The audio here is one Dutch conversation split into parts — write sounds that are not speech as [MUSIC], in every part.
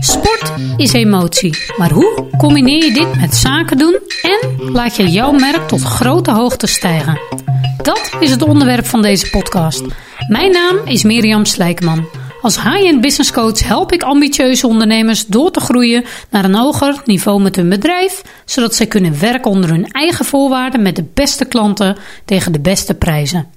Sport is emotie, maar hoe combineer je dit met zaken doen en laat je jouw merk tot grote hoogte stijgen? Dat is het onderwerp van deze podcast. Mijn naam is Mirjam Slijkman. Als high-end business coach help ik ambitieuze ondernemers door te groeien naar een hoger niveau met hun bedrijf, zodat zij kunnen werken onder hun eigen voorwaarden met de beste klanten tegen de beste prijzen.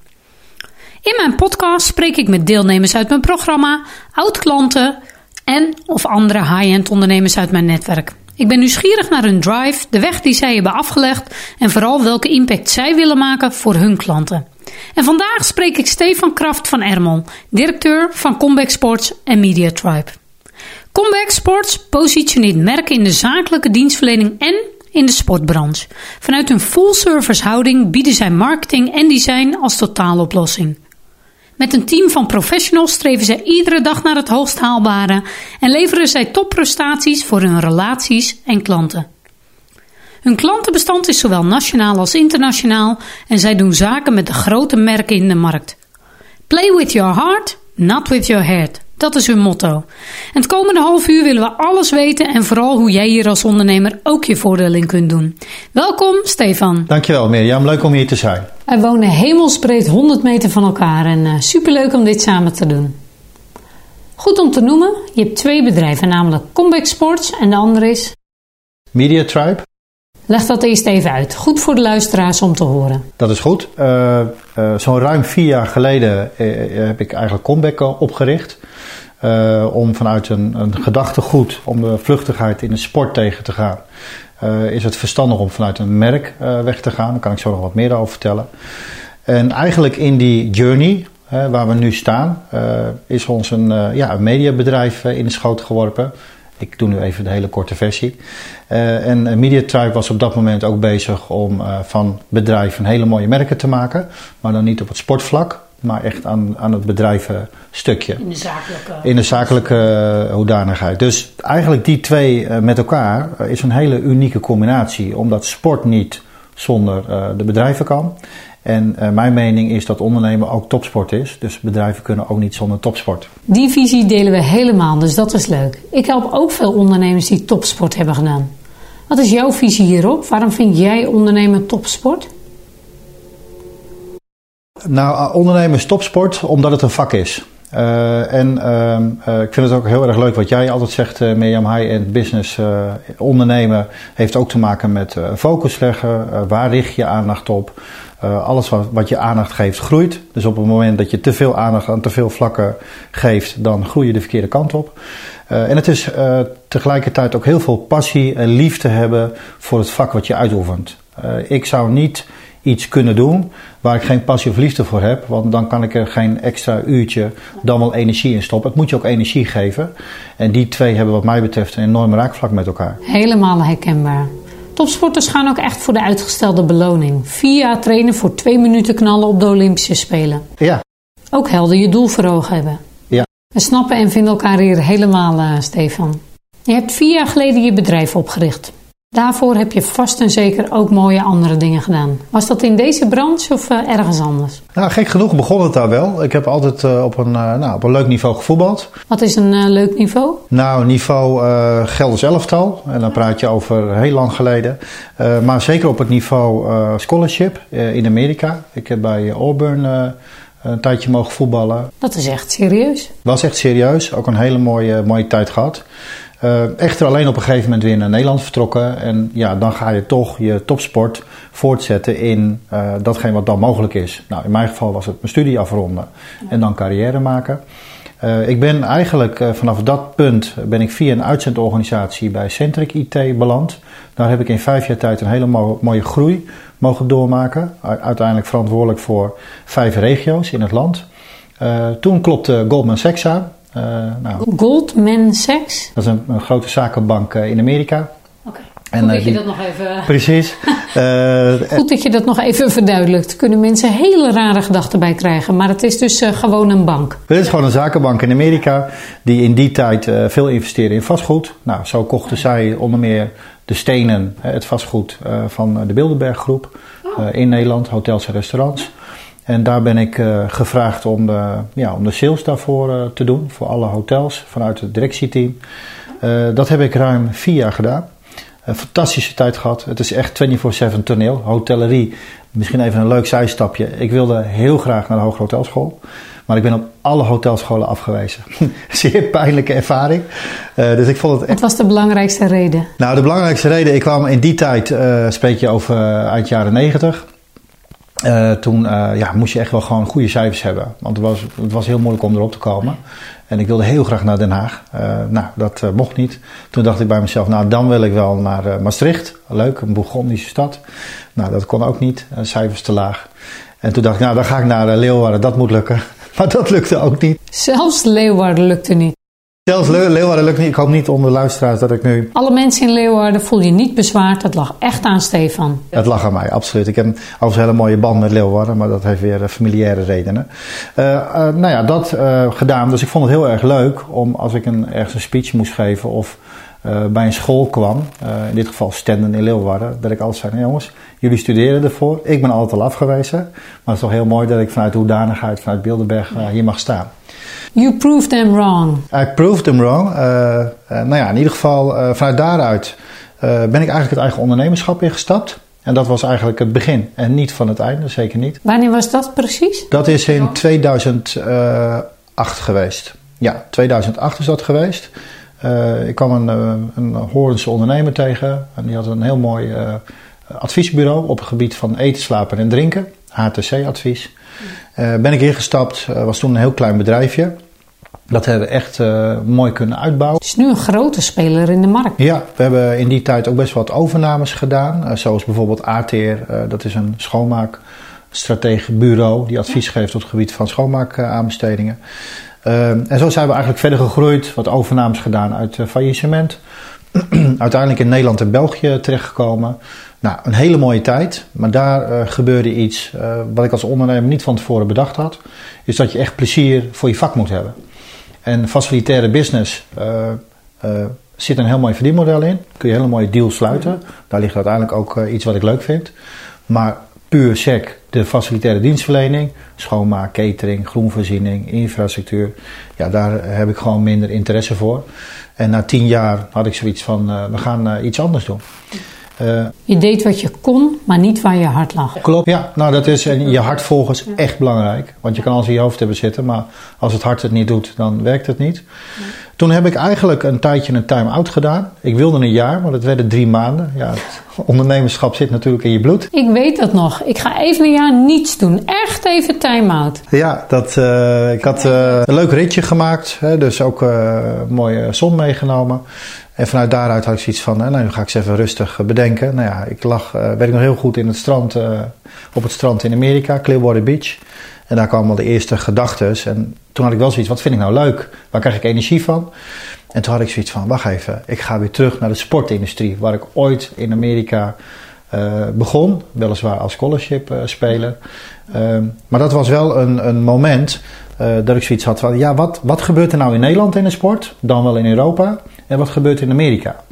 In mijn podcast spreek ik met deelnemers uit mijn programma, oud-klanten en of andere high-end ondernemers uit mijn netwerk. Ik ben nieuwsgierig naar hun drive, de weg die zij hebben afgelegd en vooral welke impact zij willen maken voor hun klanten. En vandaag spreek ik Stefan Kraft van Ermel, directeur van Comeback Sports en Media Tribe. Comeback Sports positioneert merken in de zakelijke dienstverlening en in de sportbranche. Vanuit een full-service houding bieden zij marketing en design als totaaloplossing. Met een team van professionals streven zij iedere dag naar het hoogst haalbare en leveren zij topprestaties voor hun relaties en klanten. Hun klantenbestand is zowel nationaal als internationaal en zij doen zaken met de grote merken in de markt. Play with your heart, not with your head. Dat is hun motto. En het komende half uur willen we alles weten en vooral hoe jij hier als ondernemer ook je voordeel in kunt doen. Welkom, Stefan. Dankjewel, Mirjam. Leuk om hier te zijn. Wij wonen hemelsbreed 100 meter van elkaar en uh, superleuk om dit samen te doen. Goed om te noemen, je hebt twee bedrijven, namelijk Comeback Sports en de andere is... Media Tribe. Leg dat eerst even uit. Goed voor de luisteraars om te horen. Dat is goed. Uh, uh, Zo'n ruim vier jaar geleden heb ik eigenlijk Comeback opgericht. Om vanuit een, een gedachtegoed om de vluchtigheid in de sport tegen te gaan, is het verstandig om vanuit een merk weg te gaan. Daar kan ik zo nog wat meer over vertellen. En eigenlijk in die journey waar we nu staan, is ons een, ja, een mediabedrijf in de schoot geworpen. Ik doe nu even de hele korte versie. en MediaTribe was op dat moment ook bezig om van bedrijven hele mooie merken te maken. Maar dan niet op het sportvlak, maar echt aan, aan het bedrijvenstukje. In de zakelijke. In de zakelijke hoedanigheid. Dus eigenlijk die twee met elkaar is een hele unieke combinatie, omdat sport niet zonder de bedrijven kan. En uh, mijn mening is dat ondernemen ook topsport is. Dus bedrijven kunnen ook niet zonder topsport. Die visie delen we helemaal, dus dat is leuk. Ik help ook veel ondernemers die topsport hebben gedaan. Wat is jouw visie hierop? Waarom vind jij ondernemen topsport? Nou, ondernemen is topsport omdat het een vak is. Uh, en uh, ik vind het ook heel erg leuk wat jij altijd zegt, uh, Mirjam High-end business. ondernemen heeft ook te maken met focus leggen. waar richt je aandacht op? alles wat, wat, je aandacht geeft groeit. Dus op het moment dat je te veel aandacht aan te veel vlakken geeft, dan groei je de verkeerde kant op. en het is tegelijkertijd ook heel veel passie en liefde hebben voor het vak wat je uitoefent. ik zou niet iets kunnen doen waar ik geen passie of liefde voor heb. Want dan kan ik er geen extra uurtje dan wel energie in stoppen. Het moet je ook energie geven. En die twee hebben wat mij betreft een enorme raakvlak met elkaar. Helemaal herkenbaar. Topsporters gaan ook echt voor de uitgestelde beloning. Vier jaar trainen voor twee minuten knallen op de Olympische Spelen. Ja. Ook helder je doel voor ogen hebben. Ja. We snappen en vinden elkaar hier helemaal, uh, Stefan. Je hebt vier jaar geleden je bedrijf opgericht. Daarvoor heb je vast en zeker ook mooie andere dingen gedaan. Was dat in deze branche of uh, ergens anders? Nou, gek genoeg begon het daar wel. Ik heb altijd uh, op, een, uh, nou, op een leuk niveau gevoetbald. Wat is een leuk niveau? Nou, niveau Gelders elftal. En dan praat je over heel lang geleden. maar zeker op het niveau scholarship in Amerika. Ik heb bij Auburn een tijdje mogen voetballen. Dat is echt serieus. Was echt serieus. Ook een hele mooie, mooie tijd gehad. Uh, echter alleen op een gegeven moment weer naar Nederland vertrokken. En ja, dan ga je toch je topsport voortzetten in uh, datgene wat dan mogelijk is. Nou, in mijn geval was het mijn studie afronden en dan carrière maken. Uh, ik ben eigenlijk vanaf dat punt ben ik via een uitzendorganisatie bij Centric IT beland. Daar heb ik in vijf jaar tijd een hele mo mooie groei mogen doormaken. Uiteindelijk verantwoordelijk voor vijf regio's in het land. toen klopte Goldman Sachs aan. Uh, nou, Goldman Sachs? Dat is een, een grote zakenbank uh, in Amerika. Oké. Okay. Goed dat je dat nog even... Precies. [LAUGHS] Goed dat je dat nog even verduidelijkt. Kunnen mensen hele rare gedachten bij krijgen. Maar het is dus gewoon een bank. Het is gewoon een zakenbank in Amerika. Die in die tijd veel investeerde in vastgoed. Nou, zo kochten zij onder meer de stenen, het vastgoed van de Bilderberg groep. in Nederland, hotels en restaurants. En daar ben ik gevraagd om de, ja, om de sales daarvoor te doen, voor alle hotels vanuit het directieteam. dat heb ik ruim vier jaar gedaan. Een fantastische tijd gehad. Het is echt 24-7 toneel. Hotellerie, misschien even een leuk zijstapje. Ik wilde heel graag naar de Hoge Hotelschool. Maar ik ben op alle hotelscholen afgewezen. [LAUGHS] Zeer pijnlijke ervaring. Uh, dus ik vond het. Wat was de belangrijkste reden? Nou, de belangrijkste reden, ik kwam in die tijd, uh, spreek je over uh, uit jaren 90. Uh, toen uh, ja, moest je echt wel gewoon goede cijfers hebben. Want het was, het was heel moeilijk om erop te komen. En ik wilde heel graag naar Den Haag. Uh, nou, dat mocht niet. Toen dacht ik bij mezelf, nou dan wil ik wel naar Maastricht. Leuk, een Bourgondische stad. Nou, dat kon ook niet. cijfers te laag. En toen dacht ik, nou dan ga ik naar Leeuwarden. Dat moet lukken. [LAUGHS] Maar dat lukte ook niet. Zelfs Leeuwarden lukte niet. Zelfs Le Leeuwarden lukt niet. Ik hoop niet onder luisteraars dat ik nu... Alle mensen in Leeuwarden voel je niet bezwaard. Het lag echt aan Stefan. Het lag aan mij, absoluut. Ik heb overigens een hele mooie band met Leeuwarden. Maar dat heeft weer uh, familiaire redenen. Uh, uh, nou ja, dat gedaan. Dus ik vond het heel erg leuk om als ik een, ergens een speech moest geven... of bij een school kwam, in dit geval Stenden in Leeuwarden... dat ik altijd zei, nou jongens, jullie studeren ervoor. Ik ben altijd al afgewezen. Maar het is toch heel mooi dat ik vanuit hoedanigheid, vanuit Bilderberg hier mag staan. You proved them wrong. I proved them wrong. Uh, uh, nou ja, in ieder geval uh, vanuit daaruit ben ik eigenlijk het eigen ondernemerschap ingestapt. En dat was eigenlijk het begin en niet van het einde, zeker niet. Wanneer was dat precies? Dat is in 2008 geweest. Ja, 2008 is dat geweest. ik kwam een, een ondernemer tegen en die had een heel mooi adviesbureau op het gebied van eten, slapen en drinken. HTC-advies. Uh, ben ik ingestapt, uh, was toen een heel klein bedrijfje. Dat hebben we echt uh, mooi kunnen uitbouwen. Het is nu een grote speler in de markt. Ja, we hebben in die tijd ook best wat overnames gedaan. zoals bijvoorbeeld ATR, dat is een schoonmaakstrategisch bureau die advies geeft op het gebied van schoonmaakaanbestedingen. en zo zijn we eigenlijk verder gegroeid, wat overnames gedaan uit faillissement. [CLEARS THROAT] Uiteindelijk in Nederland en België terechtgekomen. Nou, een hele mooie tijd, maar daar uh, gebeurde iets uh, wat ik als ondernemer niet van tevoren bedacht had. Is dat je echt plezier voor je vak moet hebben. En facilitaire business uh, zit een heel mooi verdienmodel in. Kun je hele mooie deals sluiten. Daar ligt uiteindelijk ook iets wat ik leuk vind. Maar puur sec, de facilitaire dienstverlening, schoonmaak, catering, groenvoorziening, infrastructuur. Ja, daar heb ik gewoon minder interesse voor. En na tien jaar had ik zoiets van, we gaan iets anders doen. Uh, je deed wat je kon, maar niet waar je hart lag. Klopt, ja. Nou, dat is en je hart volgen is echt belangrijk. Want je kan alles in je hoofd hebben zitten, maar als het hart het niet doet, dan werkt het niet. Toen heb ik eigenlijk een tijdje een time-out gedaan. Ik wilde een jaar, maar dat werden drie maanden. Ja, het ondernemerschap zit natuurlijk in je bloed. Ik weet dat nog. Ik ga even een jaar niets doen. Echt even time-out. Ja, dat, uh, ik had uh, een leuk ritje gemaakt. Hè, dus ook uh, een mooie zon meegenomen. En vanuit daaruit had ik zoiets van, nou, nu ga ik eens even rustig bedenken. Nou ja, ik lag, uh, werd ik nog heel goed in het strand, op het strand in Amerika, Clearwater Beach. En daar kwamen al de eerste gedachten. En toen had ik wel zoiets, wat vind ik nou leuk? Waar krijg ik energie van? En toen had ik zoiets van, wacht even, ik ga weer terug naar de sportindustrie. Waar ik ooit in Amerika begon, weliswaar als scholarship uh, speler. Uh, maar dat was wel een, een moment dat ik zoiets had van, ja, wat, wat gebeurt er nou in Nederland in de sport? Dan wel in Europa. En wat gebeurt in Amerika?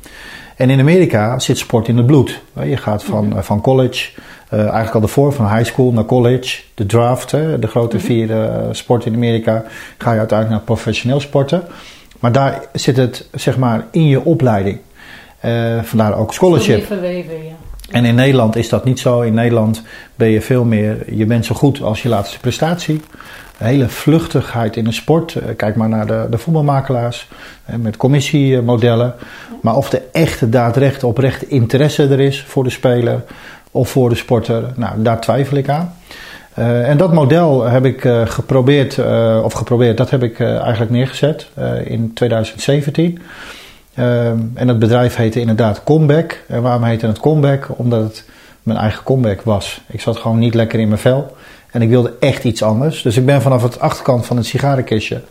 En in Amerika zit sport in het bloed. Je gaat van, van college, uh, eigenlijk al ervoor, van high school naar college, de draft, hè, de grote mhm. vier uh, sporten in Amerika, ga je uiteindelijk naar professioneel sporten. Maar daar zit het zeg maar in je opleiding. Uh, vandaar ook scholarship. Verweven, ja. En in Nederland is dat niet zo. In Nederland ben je veel meer, je bent zo goed als je laatste prestatie. Hele vluchtigheid in de sport. Kijk maar naar de, de voetbalmakelaars met commissiemodellen. Maar of er echte daadrecht oprechte interesse er is voor de speler, of voor de sporter, nou, daar twijfel ik aan. Uh, en dat model heb ik uh, geprobeerd, of geprobeerd, dat heb ik eigenlijk neergezet in 2017. En het bedrijf heette inderdaad Comeback. En waarom heette het Comeback? Omdat het mijn eigen comeback was. Ik zat gewoon niet lekker in mijn vel. En ik wilde echt iets anders. Dus ik ben vanaf het achterkant van het sigarenkistje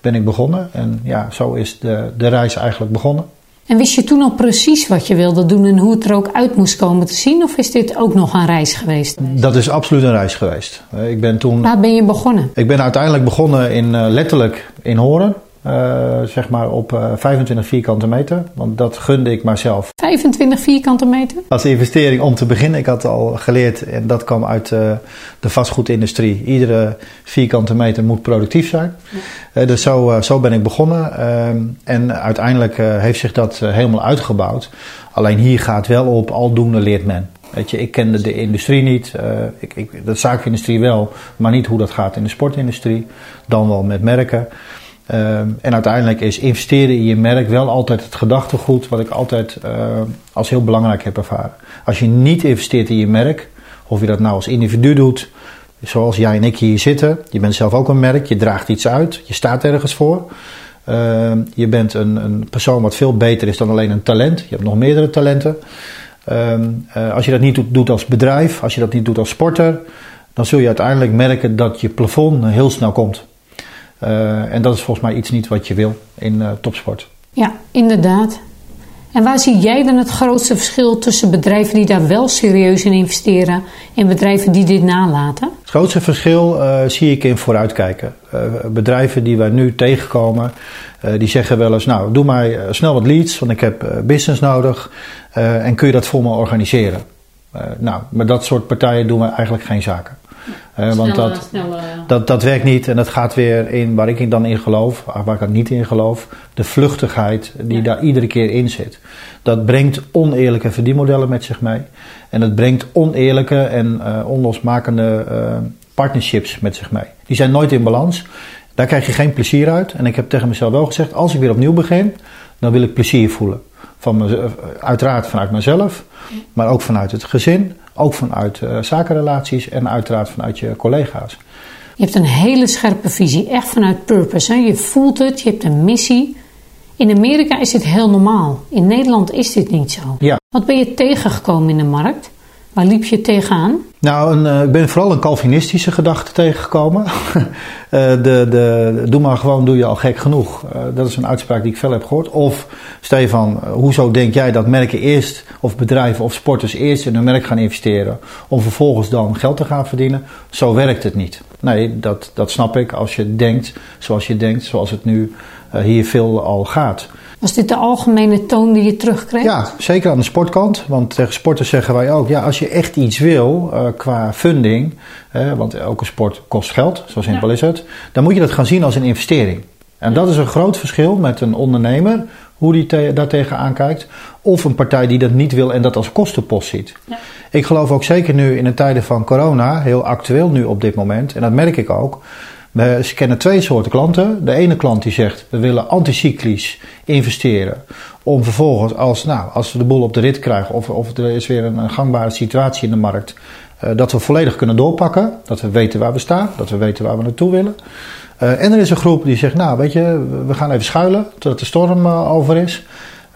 ben ik begonnen. En ja, zo is de, de reis eigenlijk begonnen. En wist je toen al precies wat je wilde doen en hoe het er ook uit moest komen te zien? Of is dit ook nog een reis geweest? Dat is absoluut een reis geweest. Ik ben toen... Waar ben je begonnen? Ik ben uiteindelijk begonnen in, uh, letterlijk in Horen. Uh, zeg maar op uh, 25 vierkante meter. Want dat gunde ik mijzelf. 25 vierkante meter? Als investering om te beginnen. Ik had al geleerd, en dat kwam uit uh, de vastgoedindustrie. Iedere vierkante meter moet productief zijn. Ja. dus zo, zo ben ik begonnen. Ehm, en uiteindelijk heeft zich dat helemaal uitgebouwd. Alleen hier gaat wel op, aldoende leert men. Weet je, ik kende de industrie niet. Uh, ik, ik, de zaakindustrie wel, maar niet hoe dat gaat in de sportindustrie. Dan wel met merken. Uh, en uiteindelijk is investeren in je merk wel altijd het gedachtegoed wat ik altijd uh, als heel belangrijk heb ervaren. Als je niet investeert in je merk, of je dat nou als individu doet, zoals jij en ik hier zitten. Je bent zelf ook een merk, je draagt iets uit, je staat ergens voor. Ehm, je bent een, een persoon wat veel beter is dan alleen een talent. Je hebt nog meerdere talenten. Um, uh, als je dat niet doet, als bedrijf, als je dat niet doet als sporter, dan zul je uiteindelijk merken dat je plafond heel snel komt. Uh, en dat is volgens mij iets niet wat je wil in uh, topsport. Ja, inderdaad. En waar zie jij dan het grootste verschil tussen bedrijven die daar wel serieus in investeren en bedrijven die dit nalaten? Het grootste verschil uh, zie ik in vooruitkijken. Uh, bedrijven die wij nu tegenkomen, uh, die zeggen wel eens: Nou, doe mij snel wat leads, want ik heb business nodig. en kun je dat voor me organiseren? nou, met dat soort partijen doen we eigenlijk geen zaken. Want dat, snelle... dat, dat werkt niet en dat gaat weer in waar ik dan in geloof, waar ik dan niet in geloof. De vluchtigheid die ja. daar iedere keer in zit. Dat brengt oneerlijke verdienmodellen met zich mee. En dat brengt oneerlijke en uh, onlosmakende uh, partnerships met zich mee. Die zijn nooit in balans. Daar krijg je geen plezier uit. En ik heb tegen mezelf wel gezegd: als ik weer opnieuw begin, dan wil ik plezier voelen. Van me, uiteraard vanuit mezelf, maar ook vanuit het gezin, ook vanuit uh, zakenrelaties en uiteraard vanuit je collega's. Je hebt een hele scherpe visie, echt vanuit purpose. Hè? Je voelt het, je hebt een missie. In Amerika is dit heel normaal. In Nederland is dit niet zo. Ja. Wat ben je tegengekomen in de markt? Waar liep je tegenaan? Nou, een, uh, ik ben vooral een Calvinistische gedachte tegengekomen. uh, [LAUGHS] de, de, doe maar gewoon, doe je al gek genoeg. Uh, dat is een uitspraak die ik veel heb gehoord. Of, Stefan, hoezo denk jij dat merken eerst, of bedrijven of sporters eerst in hun merk gaan investeren, om vervolgens dan geld te gaan verdienen? Zo werkt het niet. Nee, dat, dat snap ik als je denkt zoals je denkt, zoals het nu hier veel al gaat. Was dit de algemene toon die je terugkreeg? Ja, zeker aan de sportkant. Want tegen sporters zeggen wij ook: ja, als je echt iets wil uh, qua funding, uh, want elke sport kost geld, zo simpel ja. is het, dan moet je dat gaan zien als een investering. En dat is een groot verschil met een ondernemer, hoe die te, daar tegenaan kijkt, of een partij die dat niet wil en dat als kostenpost ziet. Ja. Ik geloof ook zeker nu in de tijden van corona, heel actueel nu op dit moment, en dat merk ik ook. We kennen twee soorten klanten. De ene klant die zegt we willen anticyclisch investeren. Om vervolgens als, nou, als we de boel op de rit krijgen of, of er is weer een, gangbare situatie in de markt. Uh, dat we volledig kunnen doorpakken. Dat we weten waar we staan. Dat we weten waar we naartoe willen. Uh, en er is een groep die zegt nou weet je we gaan even schuilen totdat de storm uh, over is.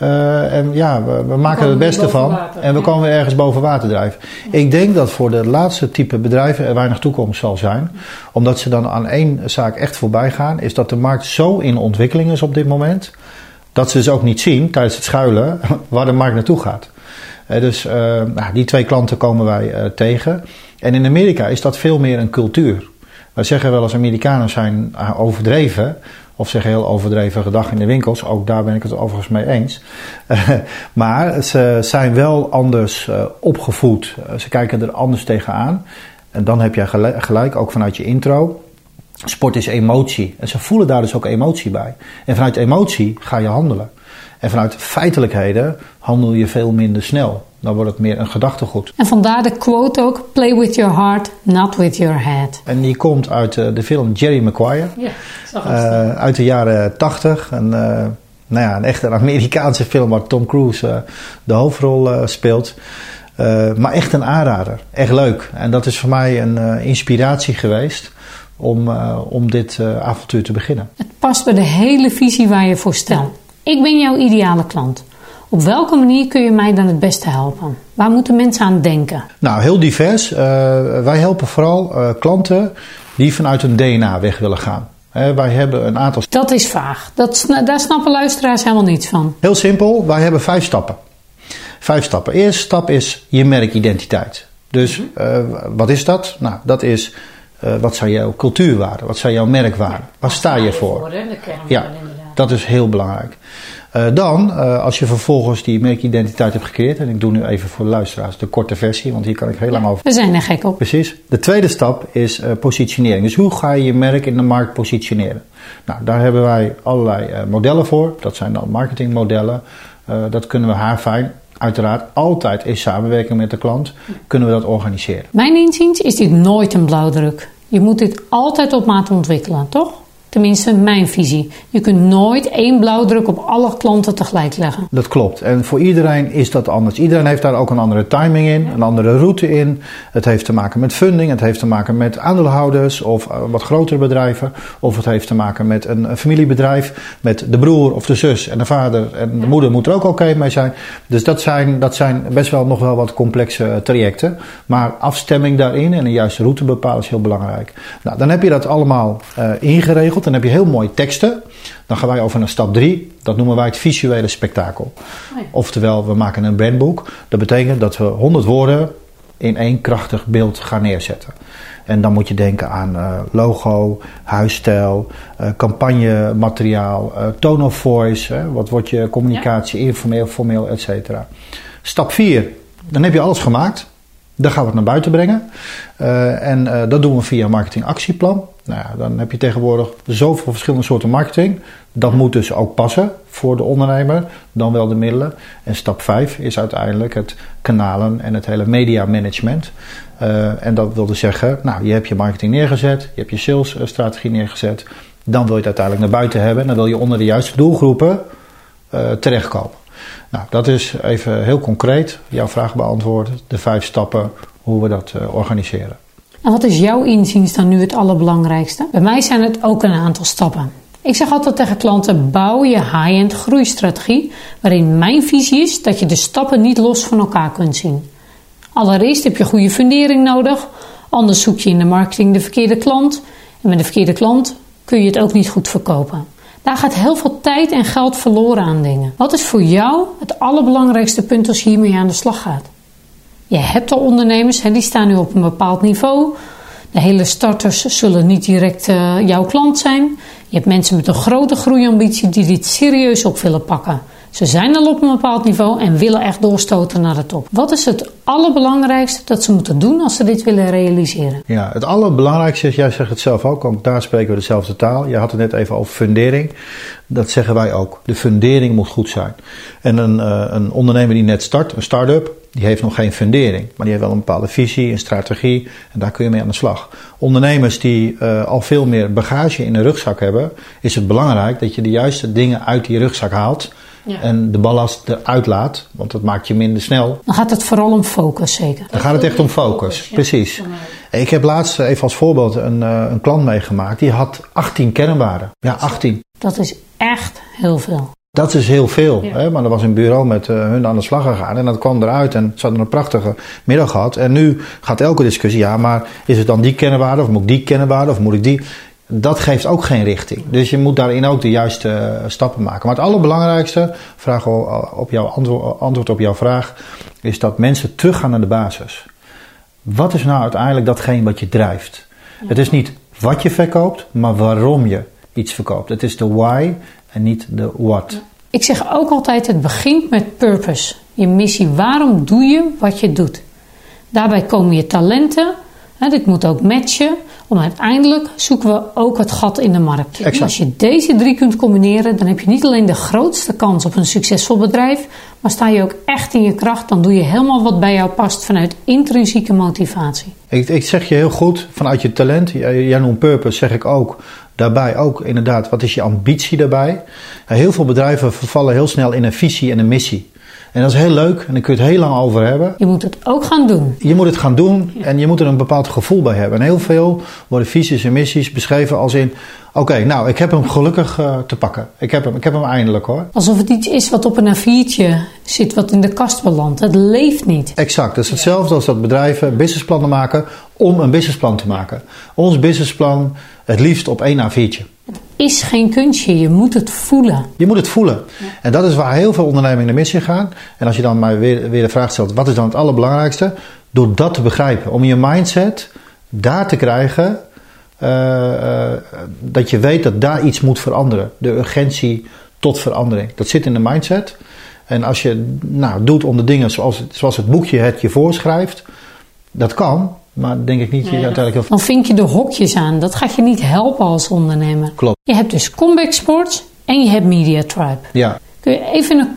Uh, en ja, we, we maken er het beste van. Water, en we komen weer ergens boven water drijven. Ja. Ik denk dat voor de laatste type bedrijven er weinig toekomst zal zijn. Omdat ze dan aan één zaak echt voorbij gaan. Is dat de markt zo in ontwikkeling is op dit moment. Dat ze dus ook niet zien tijdens het schuilen [LAUGHS] waar de markt naartoe gaat. Uh, dus uh, nou, die twee klanten komen wij tegen. En in Amerika is dat veel meer een cultuur. Wij zeggen wel als Amerikanen zijn overdreven of zeggen heel overdreven gedag in de winkels. Ook daar ben ik het overigens mee eens. [LAUGHS] maar ze zijn wel anders uh, opgevoed. Uh, ze kijken er anders tegenaan. En dan heb jij gelijk, ook vanuit je intro. Sport is emotie. En ze voelen daar dus ook emotie bij. En vanuit emotie ga je handelen. En vanuit feitelijkheden handel je veel minder snel. Dan wordt het meer een gedachtegoed. En vandaar de quote ook: Play with your heart, not with your head. En die komt uit uh, de film Jerry Maguire. Ja, uh, uit de jaren 80. En, uh, nou ja, een echte Amerikaanse film waar Tom Cruise de hoofdrol speelt. maar echt een aanrader. Echt leuk. En dat is voor mij een inspiratie geweest om, om dit avontuur te beginnen. Het past bij de hele visie waar je voor stelt. Ik ben jouw ideale klant. Op welke manier kun je mij dan het beste helpen? Waar moeten mensen aan denken? Nou, heel divers. Uh, wij helpen vooral uh, klanten die vanuit hun DNA weg willen gaan. Uh, wij hebben een aantal. Dat is vaag. Dat, daar snappen luisteraars helemaal niets van. Heel simpel. Wij hebben vijf stappen. Vijf stappen. Eerste stap is je merkidentiteit. Dus wat is dat? Nou, dat is wat zijn jouw cultuurwaarden? Wat zijn jouw merkwaarden? Waar sta je voor? voor ja. Dat is heel belangrijk. Uh, dan, uh, als je vervolgens die merkidentiteit hebt gecreëerd, en ik doe nu even voor de luisteraars de korte versie, want hier kan ik heel lang over. We zijn er gek op. Precies. De tweede stap is uh, positionering. Dus hoe ga je je merk in de markt positioneren? Nou, daar hebben wij allerlei modellen voor. Dat zijn dan marketingmodellen. dat kunnen we haar fijn uiteraard altijd in samenwerking met de klant kunnen we dat organiseren. Mijn inziens is dit nooit een blauwdruk. Je moet dit altijd op maat ontwikkelen, toch? Tenminste, mijn visie. Je kunt nooit één blauwdruk op alle klanten tegelijk leggen. Dat klopt. En voor iedereen is dat anders. Iedereen heeft daar ook een andere timing in, een andere route in. Het heeft te maken met funding, het heeft te maken met aandeelhouders of eh, wat grotere bedrijven. Of het heeft te maken met een familiebedrijf, met de broer of de zus en de vader en de moeder moet er ook oké mee zijn. Dus dat zijn, dat zijn best wel nog wel wat complexe eh, trajecten. Maar afstemming daarin en een juiste route bepalen is heel belangrijk. Nou, dan heb je dat allemaal uh, ingeregeld. Dan heb je heel mooie teksten. Dan gaan wij over naar stap 3. Dat noemen wij het visuele spektakel. Oh Oftewel, we maken een brandboek. Dat betekent dat we 100 woorden in één krachtig beeld gaan neerzetten. En dan moet je denken aan uh, logo, huisstijl, uh, campagnemateriaal, uh, tone of voice. Hè, wat wordt je communicatie, informeel, formeel, et cetera. Stap 4, dan heb je alles gemaakt. Dan gaan we het naar buiten brengen. En dat doen we via een marketingactieplan. Nou ja, dan heb je tegenwoordig zoveel verschillende soorten marketing. Dat moet dus ook passen voor de ondernemer, dan wel de middelen. En stap 5 is uiteindelijk het kanalen en het hele media management. Uh, en dat wil dus zeggen, nou, je hebt je marketing neergezet, je hebt je salesstrategie neergezet. Dan wil je het uiteindelijk naar buiten hebben en dan wil je onder de juiste doelgroepen terechtkomen. Nou, dat is even heel concreet jouw vraag beantwoorden. De vijf stappen hoe we dat organiseren. En wat is jouw inziens dan nu het allerbelangrijkste? Bij mij zijn het ook een aantal stappen. Ik zeg altijd tegen klanten: bouw je high-end groeistrategie, waarin mijn visie is dat je de stappen niet los van elkaar kunt zien. Allereerst heb je goede fundering nodig, anders zoek je in de marketing de verkeerde klant. En met de verkeerde klant kun je het ook niet goed verkopen. Daar gaat heel veel tijd en geld verloren aan dingen. Wat is voor jou het allerbelangrijkste punt als je hiermee aan de slag gaat? Je hebt al ondernemers, die staan nu op een bepaald niveau. De hele starters zullen niet direct uh, jouw klant zijn. Je hebt mensen met een grote groeiambitie die dit serieus op willen pakken. Ze zijn al op een bepaald niveau en willen echt doorstoten naar de top. Wat is het allerbelangrijkste dat ze moeten doen als ze dit willen realiseren? Ja, het allerbelangrijkste is, jij zegt het zelf ook, want daar spreken we dezelfde taal. Je had het net even over fundering. Dat zeggen wij ook. De fundering moet goed zijn. En een, uh, een ondernemer die net start, een start-up, die heeft nog geen fundering. Maar die heeft wel een bepaalde visie, een strategie en daar kun je mee aan de slag. Ondernemers die uh, al veel meer bagage in een rugzak hebben, is het belangrijk dat je de juiste dingen uit die rugzak haalt ja. En de ballast eruit laat, want dat maakt je minder snel. Dan gaat het vooral om focus, zeker. Dan gaat het echt om focus, precies. Ik heb laatst even als voorbeeld een, uh, een klant meegemaakt. Die had 18 kernwaarden. Ja, 18. Dat is echt heel veel. Dat is heel veel. Ja. Hè? Maar er was een bureau met uh, hun aan de slag gegaan. En dat kwam eruit. En ze hadden een prachtige middag gehad. En nu gaat elke discussie. Ja, maar is het dan die kernwaarde? Of moet ik die kernwaarde? Of moet ik die? dat geeft ook geen richting. Dus je moet daarin ook de juiste uh, stappen maken. Maar het allerbelangrijkste, vraag op jouw antwoord, antwoord op jouw vraag, is dat mensen teruggaan naar de basis. Wat is nou uiteindelijk datgene wat je drijft? Ja. Het is niet wat je verkoopt, maar waarom je iets verkoopt. Het is de why en niet de what. Ik zeg ook altijd: het begint met purpose. Je missie. Waarom doe je wat je doet? Daarbij komen je talenten. Dit moet ook matchen. Om uiteindelijk zoeken we ook het gat in de markt. Exact. Als je deze drie kunt combineren, dan heb je niet alleen de grootste kans op een succesvol bedrijf, maar sta je ook echt in je kracht. Dan doe je helemaal wat bij jou past vanuit intrinsieke motivatie. Ik, ik zeg je heel goed, vanuit je talent, jij noemt purpose, zeg ik ook. Daarbij ook inderdaad, wat is je ambitie daarbij? Heel veel bedrijven vervallen heel snel in een visie en een missie. En dat is heel leuk en daar kun je het heel lang over hebben. Je moet het ook gaan doen. Je moet het gaan doen en je moet er een bepaald gevoel bij hebben. En heel veel worden visies en missies beschreven als in... Oké, nou, ik heb hem gelukkig uh, te pakken. Ik heb, hem, ik heb hem eindelijk hoor. Alsof het iets is wat op een A4'tje zit, wat in de kast belandt. Het leeft niet. Exact. Dat is hetzelfde als dat bedrijven businessplannen maken om een businessplan te maken. Ons businessplan het liefst op één A4'tje. Is geen kunstje, je moet het voelen. Je moet het voelen. Ja. En dat is waar heel veel ondernemingen de missie gaan. En als je dan maar weer, weer de vraag stelt, wat is dan het allerbelangrijkste? Door dat te begrijpen, om je mindset daar te krijgen eh, dat je weet dat daar iets moet veranderen. De urgentie tot verandering. Dat zit in de mindset. En als je nou, doet om de dingen zoals, zoals het boekje het je voorschrijft, dat kan. Maar denk ik niet uiteindelijk heel Dan vink je de hokjes aan. Dat gaat je niet helpen als ondernemer. Klopt. Je hebt dus Comeback Sports en je hebt Media Tribe. Ja. Kun je even in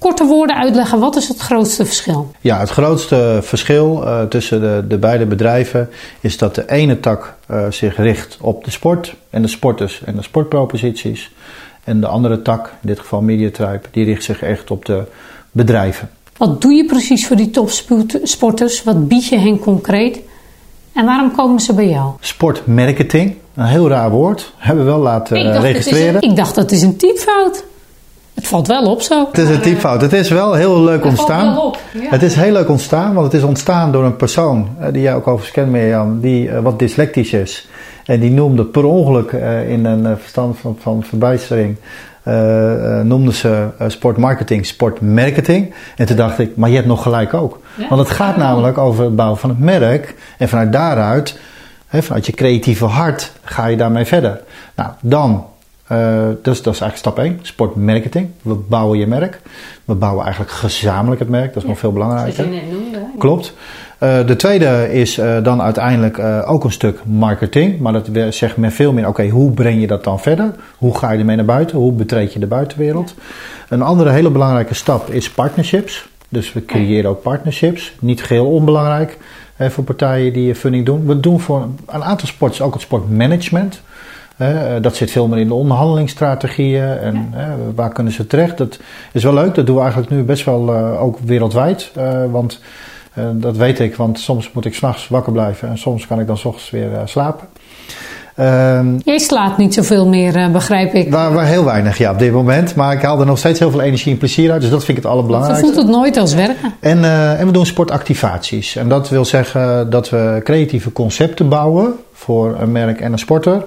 korte woorden uitleggen, wat is het grootste verschil? Ja, het grootste verschil uh, tussen de, de, beide bedrijven is dat de ene tak uh, zich richt op de sport en de sporters en de sportproposities. En de andere tak, in dit geval Mediatribe, die richt zich echt op de bedrijven. Wat doe je precies voor die topsporters? Wat bied je hen concreet? En waarom komen ze bij jou? Sportmarketing, een heel raar woord, hebben we wel laten ik dacht, registreren. Een, ik dacht dat is een typfout. Het valt wel op zo. Het is een typfout. Het is wel heel leuk het ontstaan. Valt wel op. Het is heel leuk ontstaan, want het is ontstaan door een persoon eh, die jij ook overigens kent, Mirjam, die uh, wat dyslectisch is. En die noemde per ongeluk uh, in een verstand van, van verbijstering uh, noemden ze sportmarketing, sportmarketing. En toen dacht ik, maar je hebt nog gelijk ook. Want het gaat namelijk over het bouwen van het merk. En vanuit daaruit, hè, vanuit je creatieve hart, ga je daarmee verder. Nou, dan uh, dus dat is eigenlijk stap 1, sportmarketing. We bouwen je merk. We bouwen eigenlijk gezamenlijk het merk, dat is nog veel belangrijker. Zoals je net noemde. Klopt. Uh, de tweede is uh, dan uiteindelijk ook een stuk marketing. Maar dat zegt me veel meer, oké, hoe breng je dat dan verder? Hoe ga je ermee naar buiten? Hoe betreed je de buitenwereld? Een andere hele belangrijke stap is partnerships. Dus we creëren ook partnerships. Niet geheel onbelangrijk hè, voor partijen die funding doen. We doen voor een aantal sports ook het sportmanagement. Eh, dat zit veel meer in de onderhandelingsstrategieën en waar kunnen ze terecht. Dat is wel leuk, dat doen we eigenlijk nu best wel uh, ook wereldwijd. Uh, want dat weet ik, want soms moet ik s'nachts wakker blijven en soms kan ik dan s ochtends weer slapen. Ehm, Jij slaat niet zoveel meer, begrijp ik. Waar, waar, heel weinig, ja, op dit moment. Maar ik haal er nog steeds heel veel energie en plezier uit. Dus dat vind ik het allerbelangrijkste. Je voelt het nooit als werken. En, en we doen sportactivaties. En dat wil zeggen dat we creatieve concepten bouwen voor een merk en een sporter.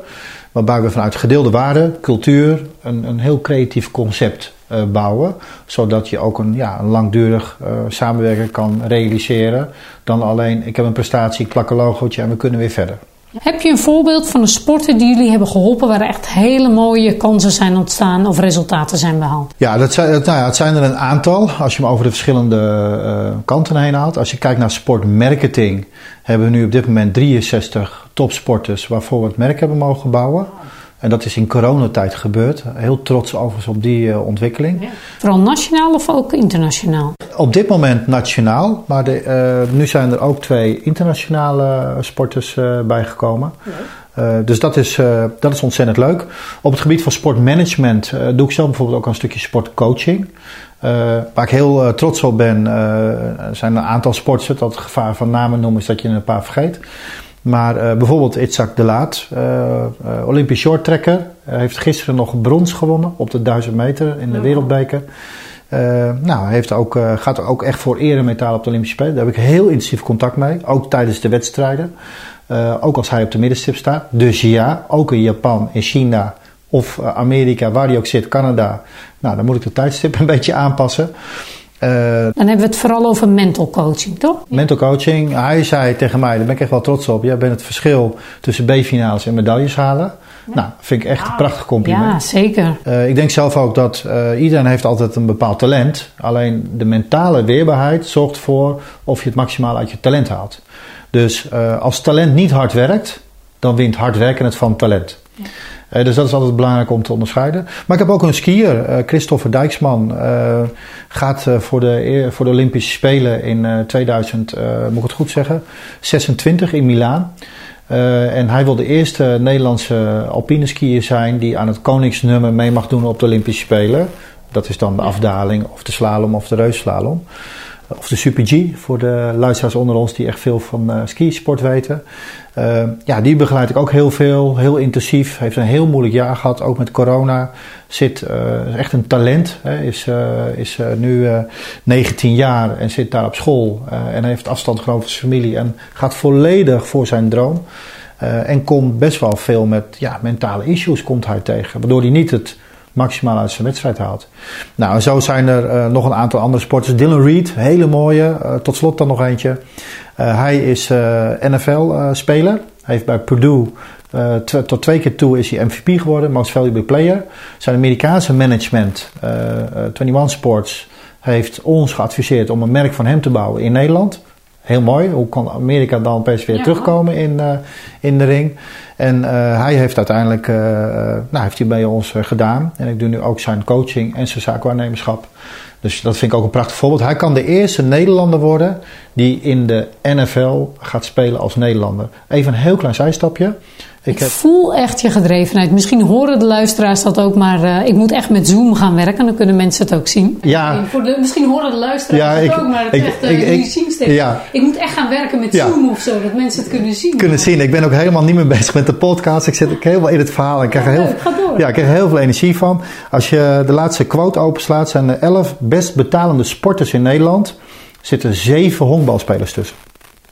Waarbij we vanuit gedeelde waarden, cultuur, een, een heel creatief concept uh, bouwen. Zodat je ook een, ja, een langdurig uh, samenwerking kan realiseren. Dan alleen, ik heb een prestatie, ik plak een logootje en we kunnen weer verder. Heb je een voorbeeld van een sporter die jullie hebben geholpen waar echt hele mooie kansen zijn ontstaan of resultaten zijn behaald? Ja, dat zijn, nou ja, het zijn er een aantal als je hem over de verschillende uh, kanten heen haalt. Als je kijkt naar sportmarketing, hebben we nu op dit moment 63 topsporters waarvoor we het merk hebben mogen bouwen. En dat is in coronatijd gebeurd. Heel trots overigens op die uh, ontwikking. Ja. Vooral nationaal of ook internationaal? Op dit moment nationaal, maar de, uh, nu zijn er ook twee internationale sporters uh, bijgekomen. dus dat is, dat is ontzettend leuk. Op het gebied van sportmanagement doe ik zelf bijvoorbeeld ook een stukje sportcoaching. waar ik heel trots op ben, er zijn een aantal sporters. Dat het gevaar van namen noemen is dat je een paar vergeet. Maar uh, bijvoorbeeld Itzak de Laat, uh, uh, Olympisch shorttrekker, heeft gisteren nog brons gewonnen op de 1000 meter in de wereldbeker. nou, heeft ook, gaat ook echt voor eremetaal op de Olympische Spelen. Daar heb ik heel intensief contact mee, ook tijdens de wedstrijden. ook als hij op de middenstip staat. Dus ja, ook in Japan, in China of Amerika, waar hij ook zit, Canada. Nou, dan moet ik de tijdstip een [LAUGHS] beetje aanpassen. Uh, dan hebben we het vooral over mental coaching, toch? Mental coaching. Hij zei tegen mij, daar ben ik echt wel trots op. Jij bent het verschil tussen B-finales en medailles halen. Ja. Nou, vind ik echt een prachtig compliment. Ja, zeker. Uh, ik denk zelf ook dat uh, iedereen heeft altijd een bepaald talent. Alleen de mentale weerbaarheid zorgt voor of je het maximaal uit je talent haalt. Dus als talent niet hard werkt, dan wint hard werken het van talent. Ja. Uh, dus dat is altijd belangrijk om te onderscheiden. Maar ik heb ook een skier, uh, Christopher Dijksman. Uh, gaat voor, de, voor de Olympische Spelen in 2000, moet ik het goed zeggen, 26 in Milaan. en hij wil de eerste Nederlandse alpine skier zijn die aan het koningsnummer mee mag doen op de Olympische Spelen. Dat is dan de afdaling of de slalom of de reusslalom of de Super G voor de luisteraars onder ons die echt veel van uh, skisport weten. Uh, ja, die begeleid ik ook heel veel, heel intensief. Heeft een heel moeilijk jaar gehad, ook met corona. Zit uh, echt een talent. Hè, is is nu 19 jaar en zit daar op school. en heeft afstand genomen van zijn familie en gaat volledig voor zijn droom. en komt best wel veel met ja, mentale issues komt hij tegen. Waardoor hij niet het maximaal uit zijn wedstrijd haalt. Nou, zo zijn er uh, nog een aantal andere sporters. Dylan Reed, hele mooie. Uh, tot slot dan nog eentje. Uh, hij is NFL-speler. Hij heeft bij Purdue tot twee keer toe is hij MVP geworden, Most Valuable Player. Zijn Amerikaanse management, uh, uh, 21 Sports, heeft ons geadviseerd om een merk van hem te bouwen in Nederland. Heel mooi. Hoe kan Amerika dan opeens weer terugkomen in, in de ring? En uh, hij heeft uiteindelijk, uh, nou, heeft hij bij ons gedaan. En ik doe nu ook zijn coaching en zijn zaakwaarnemerschap. Dus dat vind ik ook een prachtig voorbeeld. Hij kan de eerste Nederlander worden die in de NFL gaat spelen als Nederlander. Even een heel klein zijstapje. Ik, heb... voel echt je gedrevenheid. Misschien horen de luisteraars dat ook, maar uh, ik moet echt met Zoom gaan werken. Dan kunnen mensen het ook zien. Ja. Voor de, misschien horen de luisteraars ja, het ook, maar het ik, echt, uh, ik, zien ja. Ik moet echt gaan werken met ja. Zoom of zo, dat mensen het kunnen zien. Kunnen zien. Ik ben ook helemaal niet meer bezig met de podcast. Ik zit ook helemaal in het verhaal. Ik krijg, er heel, ja, ik krijg er heel veel energie van. Als je de laatste quote openslaat, zijn er 11 best betalende sporters in Nederland. zitten zeven honkbalspelers tussen.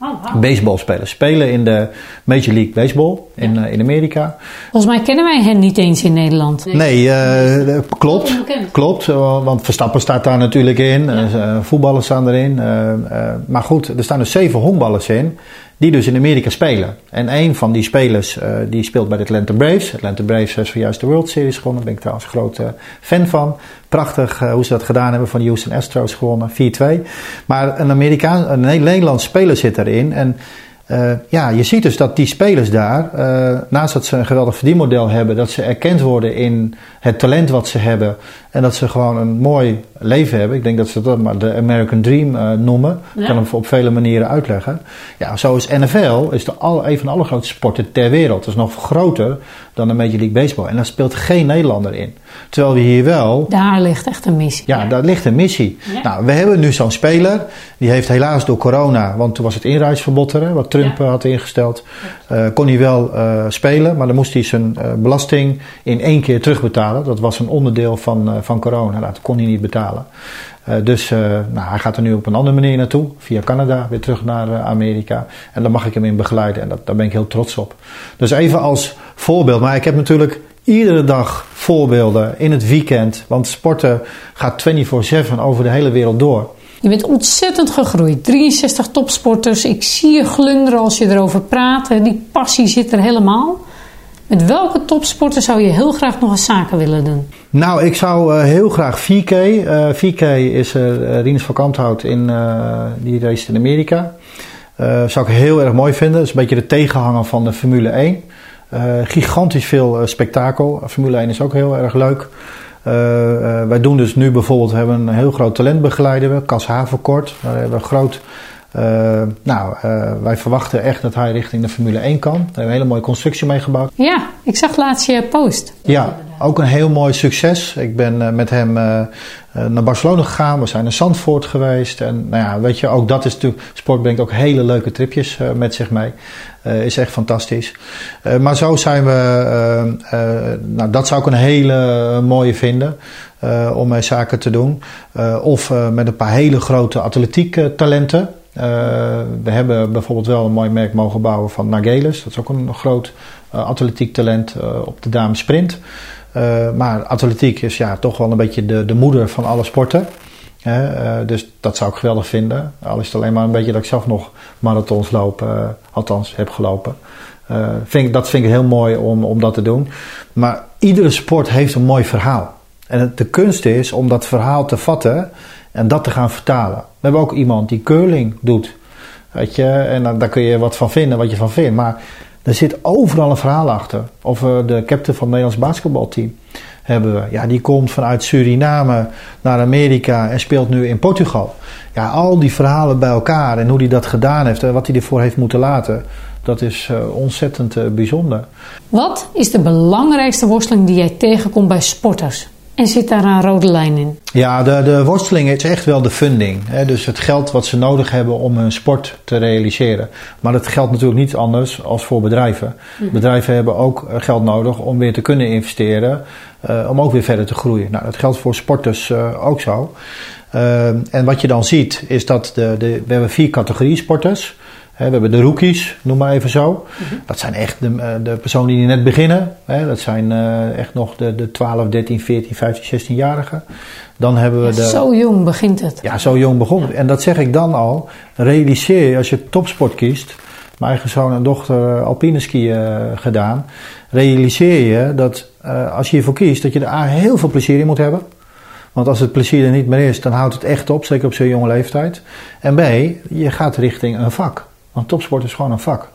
Oh, wow. Baseballspelers. Spelen in de Major League Baseball in, ja. uh, in Amerika. Volgens mij kennen wij hen niet eens in Nederland. Nee, uh, klopt. Klopt, want Verstappen staat daar natuurlijk in. Ja. voetballers staan erin. maar goed, er staan dus zeven honkballers in die dus in Amerika spelen. En een van die spelers uh, die speelt bij de Atlanta Braves. Atlanta Braves heeft zojuist de World Series gewonnen. Daar ben ik trouwens een grote fan van. Prachtig uh, hoe ze dat gedaan hebben van de Houston Astros gewonnen. 4-2. Maar een Amerikaan, een Nederlands speler zit erin. En uh, ja, je ziet dus dat die spelers daar, naast dat ze een geweldig verdienmodel hebben, dat ze erkend worden in het talent wat ze hebben en dat ze gewoon een mooi leven hebben. Ik denk dat ze dat maar de American Dream uh, noemen. Ik ja. kan hem op vele manieren uitleggen. Ja, zo is NFL is de al, een van de allergrootste sporten ter wereld. Dat is nog groter dan de Major League Baseball. En daar speelt geen Nederlander in. Terwijl we hier wel... Daar ligt echt een missie. Ja, daar ligt een missie. Ja. Nou, we hebben nu zo'n speler. Die heeft helaas door corona, want toen was het inreisverbod er, wat Trump ja. had ingesteld. Uh, kon hij wel uh, spelen, maar dan moest hij zijn belasting in één keer terugbetalen. Dat was een onderdeel van, van corona. Dat kon hij niet betalen. dus nou, hij gaat er nu op een andere manier naartoe. Via Canada, weer terug naar Amerika. En daar mag ik hem in begeleiden. En dat, daar ben ik heel trots op. Dus even als voorbeeld. Maar ik heb natuurlijk iedere dag voorbeelden in het weekend. Want sporten gaat 24-7 over de hele wereld door. Je bent ontzettend gegroeid. 63 topsporters. Ik zie je glunderen als je erover praat. Die passie zit er helemaal. Met welke topsporter zou je heel graag nog eens zaken willen doen? Nou, ik zou uh, heel graag 4K. Uh, 4K is uh, Rinus van Kanthout in, die race in Amerika. zou ik heel erg mooi vinden. Dat is een beetje de tegenhanger van de Formule 1. Uh, gigantisch veel spektakel. Formule 1 is ook heel erg leuk. Wij doen dus nu bijvoorbeeld, we hebben een heel groot talentbegeleider, Cas Havenkort. Daar hebben we groot nou, wij verwachten echt dat hij richting de Formule 1 kan. Daar hebben we een hele mooie constructie mee gebouwd. Ja, ik zag laatst je post. Ja, ook een heel mooi succes. Ik ben met hem naar Barcelona gegaan. We zijn naar Zandvoort geweest. En nou ja, weet je, ook dat is natuurlijk... Sport brengt ook hele leuke tripjes met zich mee. Is echt fantastisch. Maar zo zijn we, nou dat zou ik een hele mooie vinden om mee zaken te doen. of met een paar hele grote atletiek talenten. We hebben bijvoorbeeld wel een mooi merk mogen bouwen van Nagelis. Dat is ook een groot atletiek talent op de dames sprint. maar atletiek is ja, toch wel een beetje de, de moeder van alle sporten. Dus dat zou ik geweldig vinden. Al is het alleen maar een beetje dat ik zelf nog marathons loop, althans heb gelopen. Vind, dat vind ik heel mooi om, om dat te doen. Maar iedere sport heeft een mooi verhaal. En de kunst is om dat verhaal te vatten en dat te gaan vertalen. We hebben ook iemand die curling doet. Weet je, en daar kun je wat van vinden, wat je van vindt. Maar er zit overal een verhaal achter. Of de captain van het Nederlands basketbalteam hebben we. Ja, die komt vanuit Suriname naar Amerika en speelt nu in Portugal. Ja, al die verhalen bij elkaar en hoe hij dat gedaan heeft en wat hij ervoor heeft moeten laten. Dat is uh, ontzettend uh, bijzonder. Wat is de belangrijkste worsteling die jij tegenkomt bij sporters? En zit daar een rode lijn in? Ja, de, de worsteling is echt wel de funding. Hè? Dus het geld wat ze nodig hebben om hun sport te realiseren. Maar dat geldt natuurlijk niet anders als voor bedrijven. Mm. Bedrijven hebben ook geld nodig om weer te kunnen investeren. Uh, om ook weer verder te groeien. Nou, dat geldt voor sporters uh, ook zo. Uh, en wat je dan ziet is dat de, de, we hebben vier categorieën sporters. We hebben de rookies, noem maar even zo. Mm-hmm. Dat zijn echt de, de personen die net beginnen. dat zijn echt nog de, de 12, 13, 14, 15, 16-jarigen. Dan hebben we ja, de. Zo jong begint het. Ja, zo jong begon het. En dat zeg ik dan al. Realiseer je als je topsport kiest mijn eigen zoon en dochter alpine skiën gedaan. Realiseer je dat als je hiervoor kiest, dat je er A, heel veel plezier in moet hebben. Want als het plezier er niet meer is, dan houdt het echt op, zeker op zo'n jonge leeftijd. En B, je gaat richting een vak. Want topsport is gewoon een vak.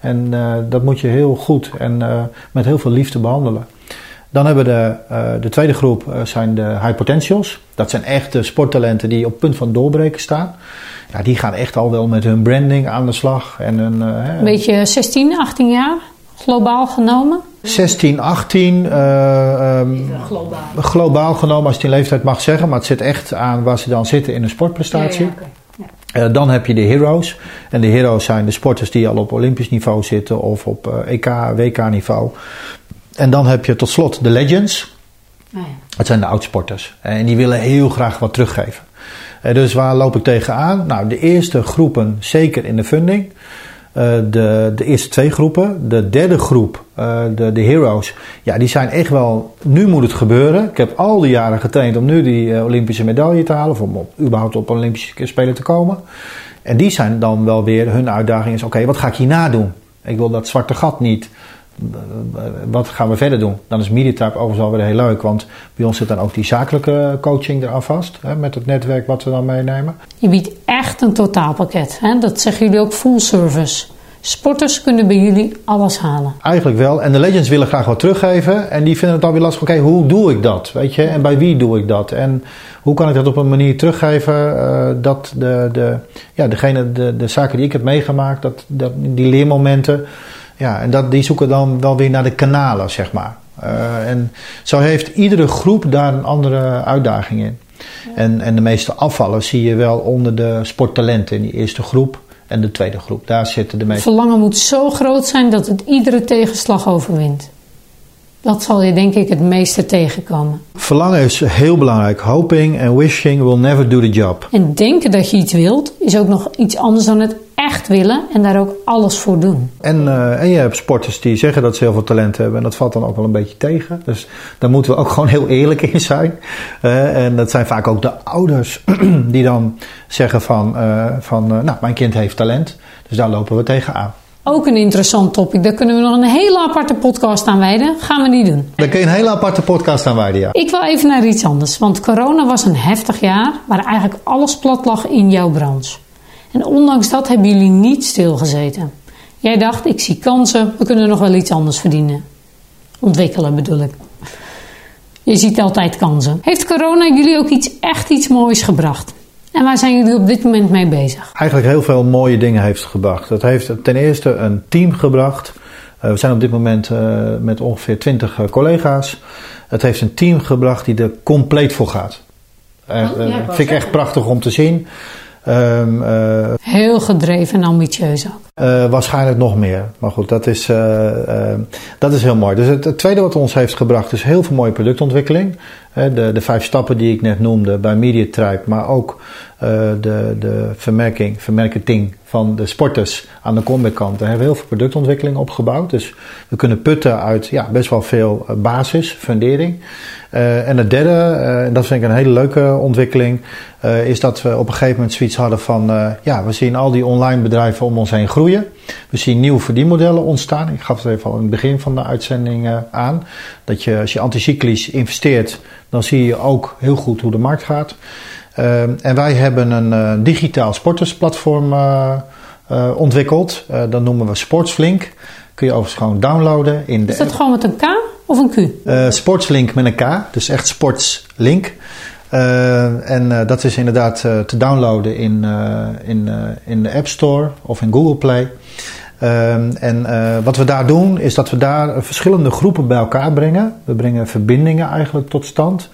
En uh, dat moet je heel goed en uh, met heel veel liefde behandelen. Dan hebben we de, uh, de tweede groep zijn de high potentials. Dat zijn echt de sporttalenten die op punt van doorbreken staan. Ja, die gaan echt al wel met hun branding aan de slag. En een, een beetje 16, 18 jaar, globaal genomen? 16, 18. Uh, um, globaal. globaal genomen, als je die leeftijd mag zeggen. Maar het zit echt aan waar ze dan zitten in een sportprestatie. Ja, ja, okay. Uh, dan heb je de heroes. En de heroes zijn de sporters die al op Olympisch niveau zitten of op uh, EK, WK niveau. En dan heb je tot slot de legends. Oh ja. Dat zijn de oudsporters. En die willen heel graag wat teruggeven. Uh, dus waar loop ik tegenaan? Nou, de eerste groepen, zeker in de funding. Uh, de, de eerste twee groepen. De derde groep, uh, de, de heroes, ja, die zijn echt wel. Nu moet het gebeuren. Ik heb al die jaren getraind om nu die uh, Olympische medaille te halen. Of om überhaupt op Olympische Spelen te komen. En die zijn dan wel weer. Hun uitdaging is: oké, wat ga ik hierna doen? Ik wil dat zwarte gat niet wat gaan we verder doen? Dan is MediaType overigens alweer heel leuk, want bij ons zit dan ook die zakelijke coaching eraan vast, hè, met het netwerk wat we dan meenemen. Je biedt echt een totaalpakket, hè? dat zeggen jullie ook full service. Sporters kunnen bij jullie alles halen. Eigenlijk wel. En de legends willen graag wat teruggeven. En die vinden het dan weer lastig. Oké, hoe doe ik dat? Weet je? En bij wie doe ik dat? En hoe kan ik dat op een manier teruggeven uh, dat de, de, ja, degene, de, de zaken die ik heb meegemaakt, dat, dat, die leermomenten, ja, en dat, die zoeken dan wel weer naar de kanalen, zeg maar. Uh, en zo heeft iedere groep daar een andere uitdaging in. En, en de meeste afvallen zie je wel onder de sporttalenten in die eerste groep en de tweede groep. Daar zitten de meeste. Verlangen moet zo groot zijn dat het iedere tegenslag overwint. Dat zal je denk ik het meeste tegenkomen. Verlangen is heel belangrijk. Hoping and wishing will never do the job. En denken dat je iets wilt is ook nog iets anders dan het echt willen en daar ook alles voor doen. En, uh, en je hebt sporters die zeggen dat ze heel veel talent hebben en dat valt dan ook wel een beetje tegen. Dus daar moeten we ook [LAUGHS] gewoon heel eerlijk in zijn. Uh, en dat zijn vaak ook de ouders [CLEARS THROAT] die dan zeggen van, uh, van nou mijn kind heeft talent, dus daar lopen we tegenaan. Ook een interessant topic. Daar kunnen we nog een hele aparte podcast aan wijden. Gaan we niet doen. Daar kun je een hele aparte podcast aan wijden, ja. Ik wil even naar iets anders. Want corona was een heftig jaar waar eigenlijk alles plat lag in jouw branche. En ondanks dat hebben jullie niet stilgezeten. Jij dacht, ik zie kansen, we kunnen nog wel iets anders verdienen. Ontwikkelen bedoel ik. Je ziet altijd kansen. Heeft corona jullie ook iets, echt iets moois gebracht? En waar zijn jullie op dit moment mee bezig? Eigenlijk heel veel mooie dingen heeft gebracht. Het heeft ten eerste een team gebracht. Uh, we zijn op dit moment uh, met ongeveer 20 uh, collega's. Het heeft een team gebracht die er compleet voor gaat. Oh, ja, vind ik echt prachtig om te zien. Um, uh, Heel gedreven en ambitieus ook. Uh, waarschijnlijk nog meer. Maar goed, dat is, uh, dat is heel mooi. Dus het, tweede wat ons heeft gebracht is heel veel mooie productontwikkeling. de, de vijf stappen die ik net noemde bij MediaTribe, maar ook de, de vermerking, vermarketing van de sporters aan de comeback Daar hebben we heel veel productontwikkeling opgebouwd. Dus we kunnen putten uit ja, best wel veel basis, fundering. En het derde, en dat vind ik een hele leuke ontwikkeling, is dat we op een gegeven moment zoiets hadden van, ja, we zien al die online bedrijven om ons heen groeien. We zien nieuwe verdienmodellen ontstaan. Ik gaf het even al in het begin van de uitzending aan. Dat je, als je anticyclisch investeert, dan zie je ook heel goed hoe de markt gaat. en wij hebben een digitaal sportersplatform ontwikkeld. dat noemen we Sportsflink. Kun je overigens gewoon downloaden in de Is dat gewoon met een K? of een Q? Sportslink met een K, dus echt Sportslink. Uh, en uh, dat is inderdaad te downloaden in, in, in de App Store of in Google Play. En wat we daar doen, is dat we daar verschillende groepen bij elkaar brengen. We brengen verbindingen eigenlijk tot stand.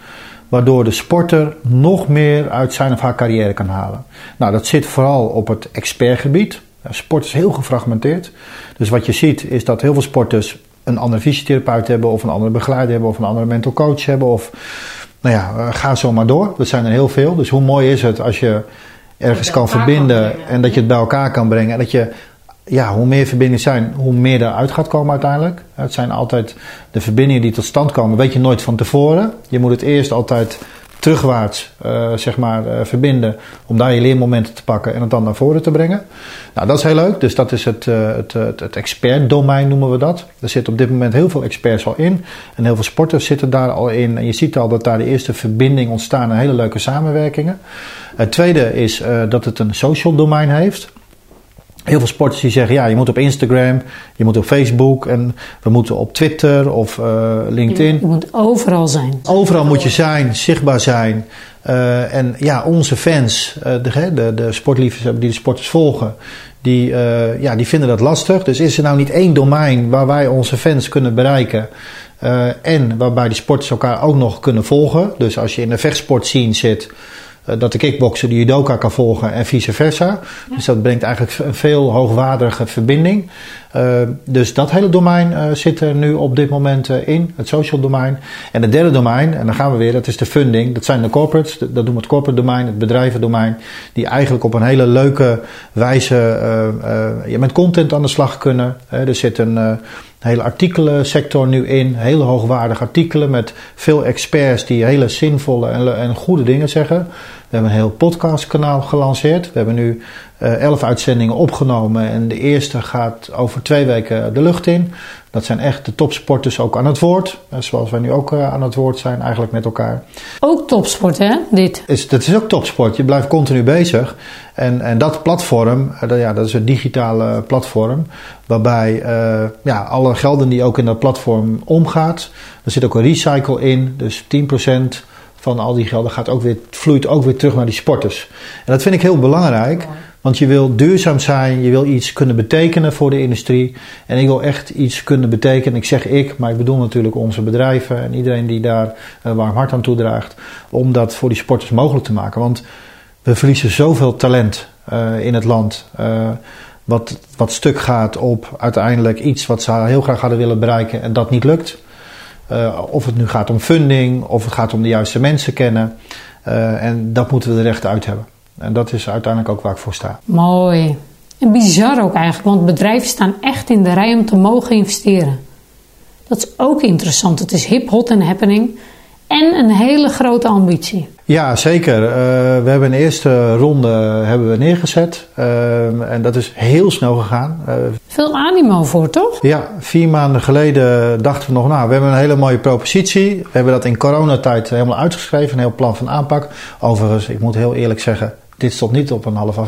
Waardoor de sporter nog meer uit zijn of haar carrière kan halen. Nou, dat zit vooral op het expertgebied. Sport is heel gefragmenteerd. Dus wat je ziet is dat heel veel sporters een andere fysiotherapeut hebben, of een andere begeleider hebben, of een andere mental coach hebben. Of nou ja, eh, ga zo maar door. Dat zijn er heel veel. Dus hoe mooi is het als je ergens kan verbinden en dat je het bij elkaar kan brengen. En dat je, ja, hoe meer verbindingen zijn, hoe meer eruit gaat komen uiteindelijk. Het zijn altijd de verbindingen die tot stand komen, weet je nooit van tevoren. Je moet het eerst altijd terugwaarts uh, zeg maar, uh, verbinden. Om daar je leermomenten te pakken en het dan naar voren te brengen. Nou, dat is heel leuk. Dus dat is het, uh, het, het, het expertdomein noemen we dat. Er zitten op dit moment heel veel experts al in. En heel veel sporters zitten daar al in. En je ziet al dat daar de eerste verbinding ontstaan en hele leuke samenwerkingen. Het tweede is dat het een social domein heeft. Heel veel sporters die zeggen, ja, je moet op Instagram, je moet op Facebook en we moeten op Twitter of uh, LinkedIn. Je moet overal zijn. Overal moet je zijn, zichtbaar zijn. Uh, en ja, onze fans, uh, de, de, de sportliefhebbers die de sporters volgen, die, ja, die vinden dat lastig. Dus is er nou niet één domein waar wij onze fans kunnen bereiken en waarbij die sporters elkaar ook nog kunnen volgen. Dus als je in de vechtsport scene zit eh, dat de kickbokser de judoka kan volgen en vice versa. Dus dat brengt eigenlijk een veel hoogwaardige verbinding. Uh, dus dat hele domein uh, zit er nu op dit moment in, het social domein. En het derde domein, en dan gaan we weer, dat is de funding. Dat zijn de corporates, dat doen we het corporate domein, het bedrijvendomein. Die eigenlijk op een hele leuke wijze met content aan de slag kunnen. er zit een hele artikelensector nu in, hele hoogwaardige artikelen met veel experts die hele zinvolle en, en goede dingen zeggen. We hebben een heel podcastkanaal gelanceerd. We hebben nu uh, elf uitzendingen opgenomen en de eerste gaat over twee weken de lucht in. Dat zijn echt de topsporters ook aan het woord. Uh, zoals wij nu ook uh, aan het woord zijn eigenlijk met elkaar. Ook topsport hè, dit? Is, dat is ook topsport. Je blijft continu bezig. En, en dat platform, dat, ja, dat is een digitale platform. Waarbij ja, alle gelden die ook in dat platform omgaat. Er zit ook een recycle in. Dus 10% van al die gelden gaat ook weer, vloeit ook weer terug naar die sporters. En dat vind ik heel belangrijk. Want je wil duurzaam zijn, je wil iets kunnen betekenen voor de industrie. En ik wil echt iets kunnen betekenen. Ik zeg ik, maar ik bedoel natuurlijk onze bedrijven en iedereen die daar een warm hart aan toedraagt. Om dat voor die sporters mogelijk te maken. Want we verliezen zoveel talent uh, in het land. Uh, wat, wat stuk gaat op uiteindelijk iets wat ze heel graag hadden willen bereiken en dat niet lukt. Uh, of het nu gaat om funding, of het gaat om de juiste mensen kennen. Uh, en dat moeten we er recht uit hebben. En dat is uiteindelijk ook waar ik voor sta. Mooi. En bizar ook eigenlijk, want bedrijven staan echt in de rij om te mogen investeren. Dat is ook interessant. Het is hip, hot en happening. En een hele grote ambitie. Ja, zeker. Uh, we hebben een eerste ronde hebben we neergezet. Uh, en dat is heel snel gegaan. Uh, Veel animo voor, toch? Ja, vier maanden geleden dachten we nog, nou, we hebben een hele mooie propositie. We hebben dat in coronatijd helemaal uitgeschreven, een heel plan van aanpak. Overigens, ik moet heel eerlijk zeggen, dit stond niet op een half a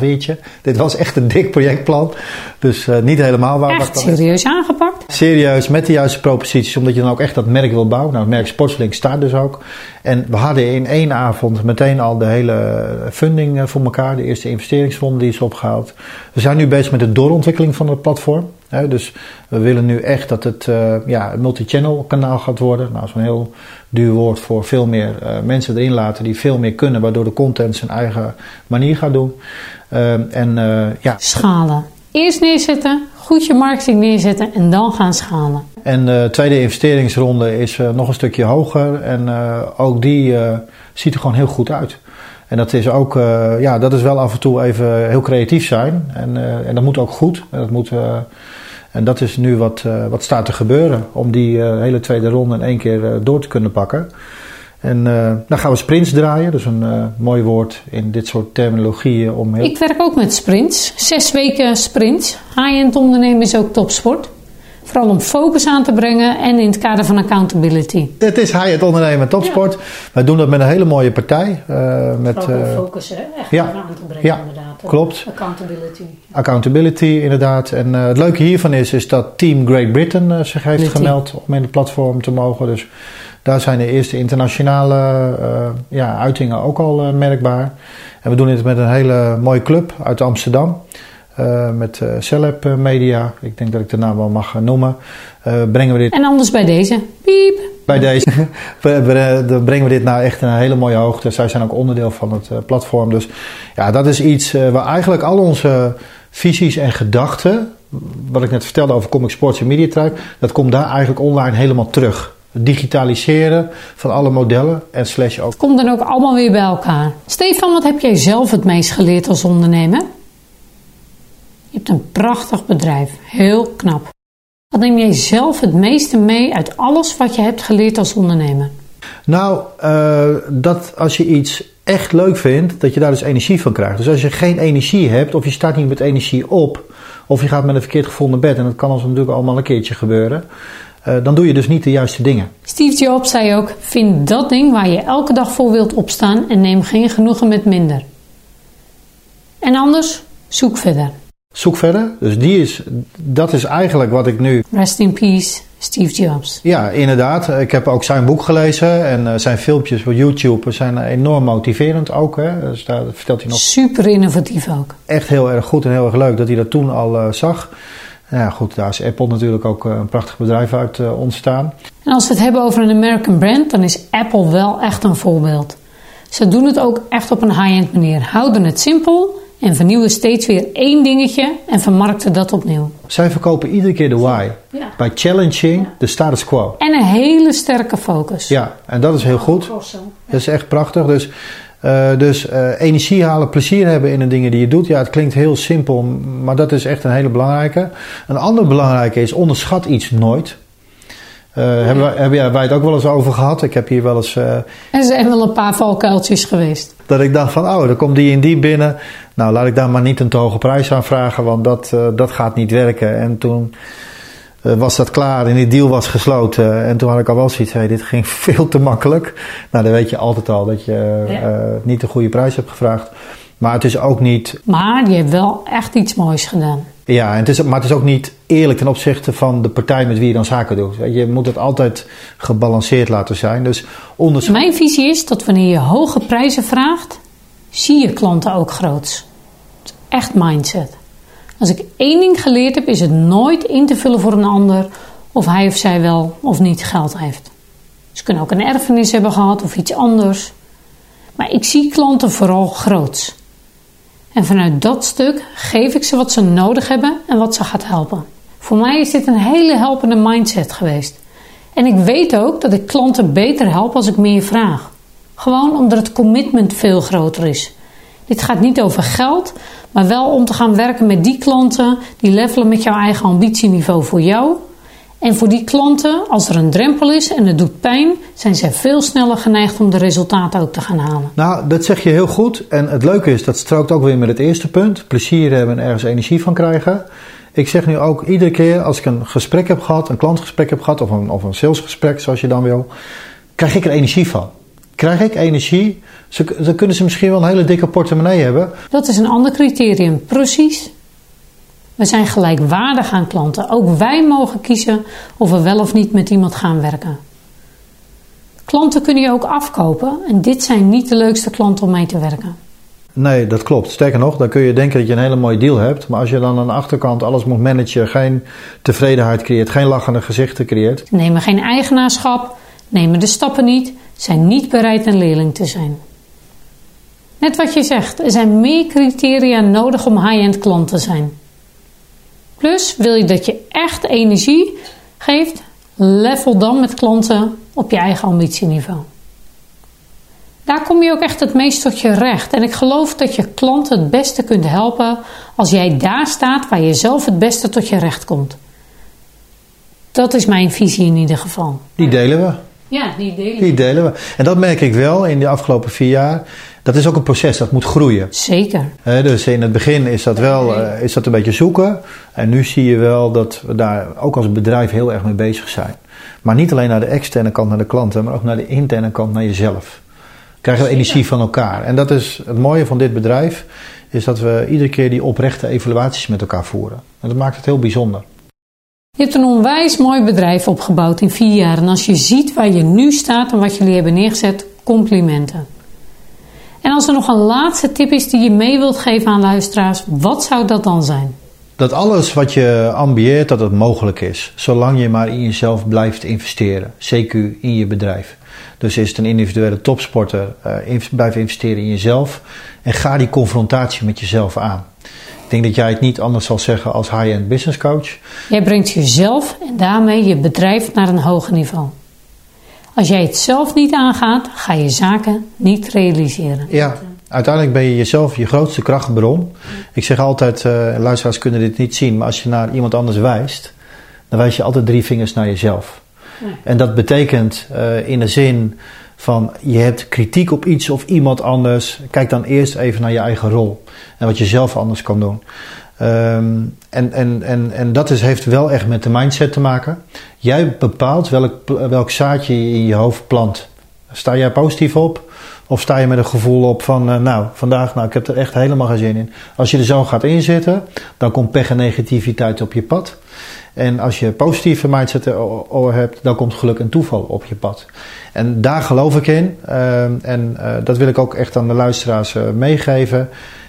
Dit was echt een dik projectplan. Dus uh, niet helemaal waar. Echt serieus aangepakt? Serieus, met de juiste proposities. Omdat je dan ook echt dat merk wil bouwen. Nou, het merk Sportslink staat dus ook. En we hadden in één avond meteen al de hele funding eh, voor elkaar. De eerste investeringsfonds die is opgehaald. We zijn nu bezig met de doorontwikkeling van het platform. dus we willen nu echt dat het uh, ja, een multi-channel kanaal gaat worden. Nou, een heel duur woord voor veel meer uh, mensen erin laten die veel meer kunnen. Waardoor de content zijn eigen manier gaat doen. Uh, en, ja. Schalen. Eerst neerzetten, goed je marketing neerzetten en dan gaan schalen. En de tweede investeringsronde is uh, nog een stukje hoger en uh, ook die ziet er gewoon heel goed uit. En dat is ook, ja, dat is wel af en toe even heel creatief zijn. En, en dat moet ook goed. En dat, moet, en dat is nu wat, wat staat te gebeuren om die hele tweede ronde in één keer door te kunnen pakken. En uh, dan gaan we sprints draaien. Dus een uh, mooi woord in dit soort terminologieën. Om heel... Ik werk ook met sprints. Zes weken sprints. High-end ondernemen is ook topsport. Vooral om focus aan te brengen en in het kader van accountability. Het is high-end ondernemen topsport. Ja. Wij doen dat met een hele mooie partij. Uh, met, uh, focus, hè? Echt ja. aan te brengen ja. inderdaad. Klopt. Accountability. Accountability, inderdaad. En uh, het leuke hiervan is, is dat Team Great Britain zich heeft gemeld om in het platform te mogen. Dus daar zijn de eerste internationale uh, ja, uitingen ook al uh, merkbaar. En we doen dit met een hele mooie club uit Amsterdam. Uh, met Celeb Media, ik denk dat ik de naam wel mag noemen. brengen we dit... En anders bij deze. Piep. Bij deze [LAUGHS] brengen we dit naar echt een hele mooie hoogte. Zij zijn ook onderdeel van het platform. Dus ja, dat is iets waar eigenlijk al onze visies en gedachten... wat ik net vertelde over Comic Sports en Media Tribe... dat komt daar eigenlijk online helemaal terug digitaliseren van alle modellen en slash ook. Komt dan ook allemaal weer bij elkaar. Stefan, wat heb jij zelf het meest geleerd als ondernemer? Je hebt een prachtig bedrijf, heel knap. Wat neem jij zelf het meeste mee uit alles wat je hebt geleerd als ondernemer? Nou, uh, dat als je iets echt leuk vindt, dat je daar dus energie van krijgt. Dus als je geen energie hebt, of je staat niet met energie op, of je gaat met een verkeerd gevoel naar bed, en dat kan ons natuurlijk allemaal een keertje gebeuren, uh, dan doe je dus niet de juiste dingen. Steve Jobs zei ook: vind dat ding waar je elke dag voor wilt opstaan en neem geen genoegen met minder. En anders, zoek verder. Zoek verder. Dus die is, dat is eigenlijk wat ik nu. Rest in peace, Steve Jobs. Ja, inderdaad. Ik heb ook zijn boek gelezen en uh, zijn filmpjes op YouTube zijn enorm motiverend ook. Hè. Dus daar vertelt hij nog. Super innovatief ook. Echt heel erg goed en heel erg leuk dat hij dat toen al uh, zag. Ja, goed, daar is Apple natuurlijk ook eh, een prachtig bedrijf uit uh, ontstaan. En als we het hebben over een American brand, dan is Apple wel echt een voorbeeld. Ze doen het ook echt op een high-end manier. Houden het simpel en vernieuwen steeds weer één dingetje en vermarkten dat opnieuw. Zij verkopen iedere keer de why. Ja. By challenging de status quo. En een hele sterke focus. Ja, en dat is heel goed. Dat is echt prachtig. Dus, uh, dus uh, energie halen, plezier hebben in de dingen die je doet. Ja, het klinkt heel simpel, maar dat is echt een hele belangrijke. Een andere belangrijke is, onderschat iets nooit. Uh, hebben, wij, hebben wij het ook wel eens over gehad? Ik heb hier wel eens. Er zijn wel een paar valkuiltjes geweest. Dat ik dacht van, oh, dan komt die en die binnen. Nou, laat ik daar maar niet een te hoge prijs aan vragen, want dat, dat gaat niet werken. En toen was dat klaar en die deal was gesloten. En toen had ik al wel zoiets, hey, dit ging [LAUGHS] veel te makkelijk. Nou, dan weet je altijd al dat je ja. niet de goede prijs hebt gevraagd. Maar het is ook niet. Maar je hebt wel echt iets moois gedaan. Ja, en het is, maar het is ook niet eerlijk ten opzichte van de partij met wie je dan zaken doet. Je moet het altijd gebalanceerd laten zijn. Dus onderscheid... Mijn visie is dat wanneer je hoge prijzen vraagt, zie je klanten ook groots. Echt mindset. Als ik één ding geleerd heb, is het nooit in te vullen voor een ander of hij of zij wel of niet geld heeft. Ze kunnen ook een erfenis hebben gehad of iets anders. Maar ik zie klanten vooral groots. En vanuit dat stuk geef ik ze wat ze nodig hebben en wat ze gaat helpen. Voor mij is dit een hele helpende mindset geweest. En ik weet ook dat ik klanten beter help als ik meer vraag. Gewoon omdat het commitment veel groter is. Dit gaat niet over geld, maar wel om te gaan werken met die klanten die levelen met jouw eigen ambitieniveau voor jou en voor die klanten, als er een drempel is en het doet pijn, zijn zij veel sneller geneigd om de resultaten ook te gaan halen. Nou, dat zeg je heel goed. En het leuke is, dat strookt ook weer met het eerste punt: plezier hebben en ergens energie van krijgen. Ik zeg nu ook iedere keer als ik een gesprek heb gehad, een klantgesprek heb gehad of een, of een salesgesprek, zoals je dan wil, krijg ik er energie van. Krijg ik energie, dan kunnen ze misschien wel een hele dikke portemonnee hebben. Dat is een ander criterium, precies. We zijn gelijkwaardig aan klanten. Ook wij mogen kiezen of we wel of niet met iemand gaan werken. Klanten kunnen je ook afkopen en dit zijn niet de leukste klanten om mee te werken. Nee, dat klopt. Sterker nog, dan kun je denken dat je een hele mooie deal hebt. Maar als je dan aan de achterkant alles moet managen, geen tevredenheid creëert, geen lachende gezichten creëert. Nemen geen eigenaarschap, nemen de stappen niet, zijn niet bereid een leerling te zijn. Net wat je zegt, er zijn meer criteria nodig om high-end klant te zijn. Plus wil je dat je echt energie geeft, level dan met klanten op je eigen ambitieniveau. Daar kom je ook echt het meest tot je recht. En ik geloof dat je klanten het beste kunt helpen als jij daar staat waar je zelf het beste tot je recht komt. Dat is mijn visie in ieder geval. Die delen we. Ja, die delen we. Die delen we. En dat merk ik wel in de afgelopen vier jaar. Dat is ook een proces, dat moet groeien. Zeker. dus in het begin is dat wel uh, is dat een beetje zoeken. En nu zie je wel dat we daar ook als bedrijf heel erg mee bezig zijn. Maar niet alleen naar de externe kant, naar de klanten, maar ook naar de interne kant, naar jezelf. Krijgen we energie van elkaar. En dat is het mooie van dit bedrijf, is dat we iedere keer die oprechte evaluaties met elkaar voeren. En dat maakt het heel bijzonder. Je hebt een onwijs mooi bedrijf opgebouwd in vier jaar. En als je ziet waar je nu staat en wat jullie hebben neergezet, complimenten. En als er nog een laatste tip is die je mee wilt geven aan luisteraars, wat zou dat dan zijn? Dat alles wat je ambieert, dat het mogelijk is. Zolang je maar in jezelf blijft investeren. CQ in je bedrijf. Dus is het een individuele topsporter, uh, blijf investeren in jezelf. En ga die confrontatie met jezelf aan. Ik denk dat jij het niet anders zal zeggen als high-end business coach. Jij brengt jezelf en daarmee je bedrijf naar een hoger niveau. Als jij het zelf niet aangaat, ga je zaken niet realiseren. Ja, uiteindelijk ben je jezelf je grootste krachtbron. Ik zeg altijd, uh, luisteraars kunnen dit niet zien, maar als je naar iemand anders wijst, dan wijs je altijd drie vingers naar jezelf. En dat betekent uh, in de zin van je hebt kritiek op iets of iemand anders. Kijk dan eerst even naar je eigen rol en wat je zelf anders kan doen. Ehm, en, en, en, en dat is, heeft wel echt met de mindset te maken. Jij bepaalt welk, welk zaadje je in je hoofd plant. Sta jij positief op? Of sta je met een gevoel op van, uh, nou, vandaag, nou, ik heb er echt helemaal geen zin in. Als je er zo gaat inzitten, dan komt pech en negativiteit op je pad. En als je positieve mindset hebt, dan komt geluk en toeval op je pad. En daar geloof ik in. Uh, en uh, dat wil ik ook echt aan de luisteraars meegeven.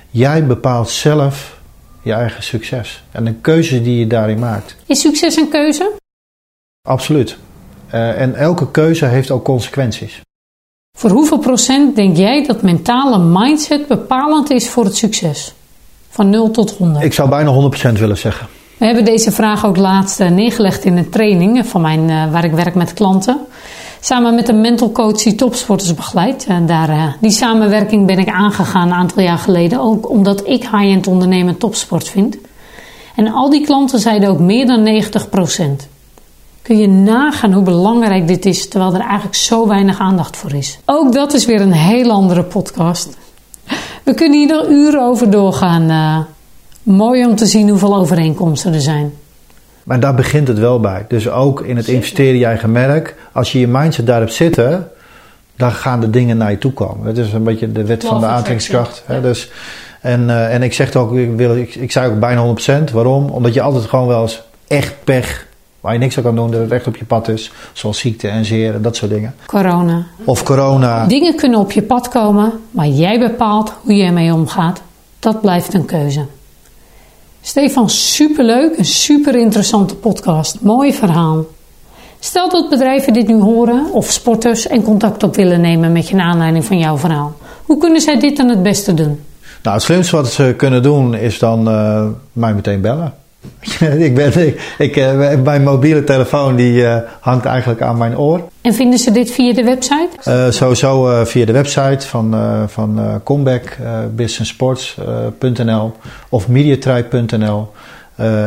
Jij bepaalt zelf je eigen succes. En de keuze die je daarin maakt. Is succes een keuze? Absoluut. en elke keuze heeft ook consequenties. Voor hoeveel procent denk jij dat mentale mindset bepalend is voor het succes? Van 0 tot 100. Ik zou bijna 100% willen zeggen. We hebben deze vraag ook laatst eh, neergelegd in een training van mijn, eh, waar ik werk met klanten. Samen met een mental coach die topsporters begeleidt. Daar, eh, die samenwerking ben ik aangegaan een aantal jaar geleden. Ook omdat ik high-end ondernemen topsport vind. En al die klanten zeiden ook meer dan 90%. Kun je nagaan hoe belangrijk dit is, terwijl er eigenlijk zo weinig aandacht voor is. Ook dat is weer een heel andere podcast. We kunnen hier nog uren over doorgaan. Mooi om te zien hoeveel overeenkomsten er zijn. Maar daar begint het wel bij. Dus ook in het investeren in je eigen merk. Als je je mindset daarop zitten, dan gaan de dingen naar je toe komen. Het is een beetje de wet van de aantrekkingskracht. Ja. Dus, en, uh, en ik zeg het ook, ik, wil, ik, ik zei ook bijna 100%. Waarom? Omdat je altijd gewoon wel eens echt pech Waar je niks aan kan doen, dat het echt op je pad is. Zoals ziekte en zeer en dat soort dingen. Corona. Of corona. Dingen kunnen op je pad komen, maar jij bepaalt hoe je ermee omgaat. Dat blijft een keuze. Stefan, superleuk, een super interessante podcast. Mooi verhaal. Stel dat bedrijven dit nu horen of sporters en contact op willen nemen met je naar aanleiding van jouw verhaal. Hoe kunnen zij dit dan het beste doen? Nou, het slimste wat ze kunnen doen is dan uh, mij meteen bellen. [LAUGHS] ik ben, ik, ik, uh, mijn mobiele telefoon die uh, hangt eigenlijk aan mijn oor. En vinden ze dit via de website? Uh, sowieso via de website van, van Comeback businesssports.nl of mediatribe.nl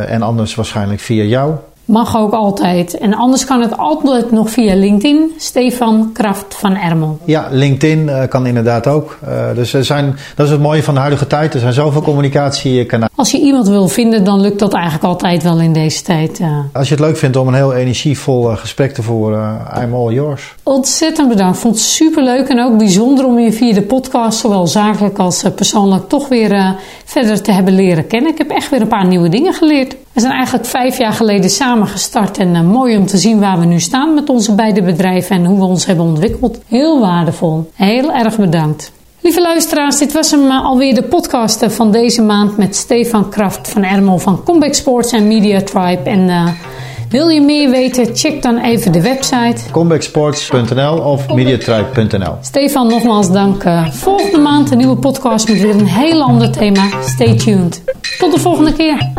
en anders waarschijnlijk via jou. Mag ook altijd. En anders kan het altijd nog via LinkedIn. Stefan Kraft van Ermel. Ja, LinkedIn uh, kan inderdaad ook. Uh, dus er zijn, dat is het mooie van de huidige tijd. Er zijn zoveel communicatiekanalen. Als je iemand wil vinden, dan lukt dat eigenlijk altijd wel in deze tijd. Als je het leuk vindt om een heel energievol gesprek te voeren, I'm all yours. Ontzettend bedankt. Vond het superleuk en ook bijzonder om je via de podcast, zowel zakelijk als persoonlijk, toch weer verder te hebben leren kennen. Ik heb echt weer een paar nieuwe dingen geleerd. We zijn eigenlijk vijf jaar geleden samen gestart en uh, mooi om te zien waar we nu staan met onze beide bedrijven en hoe we ons hebben ontwikkeld. Heel waardevol. Heel erg bedankt. Lieve luisteraars, dit was hem uh, alweer de podcast van deze maand met Stefan Kraft van Ermel van Comeback Sports en Media Tribe. En uh, wil je meer weten, check dan even de website comebacksports.nl of mediatribe.nl. Stefan, nogmaals dank. volgende maand een nieuwe podcast met weer een heel ander thema. Stay tuned. Tot de volgende keer.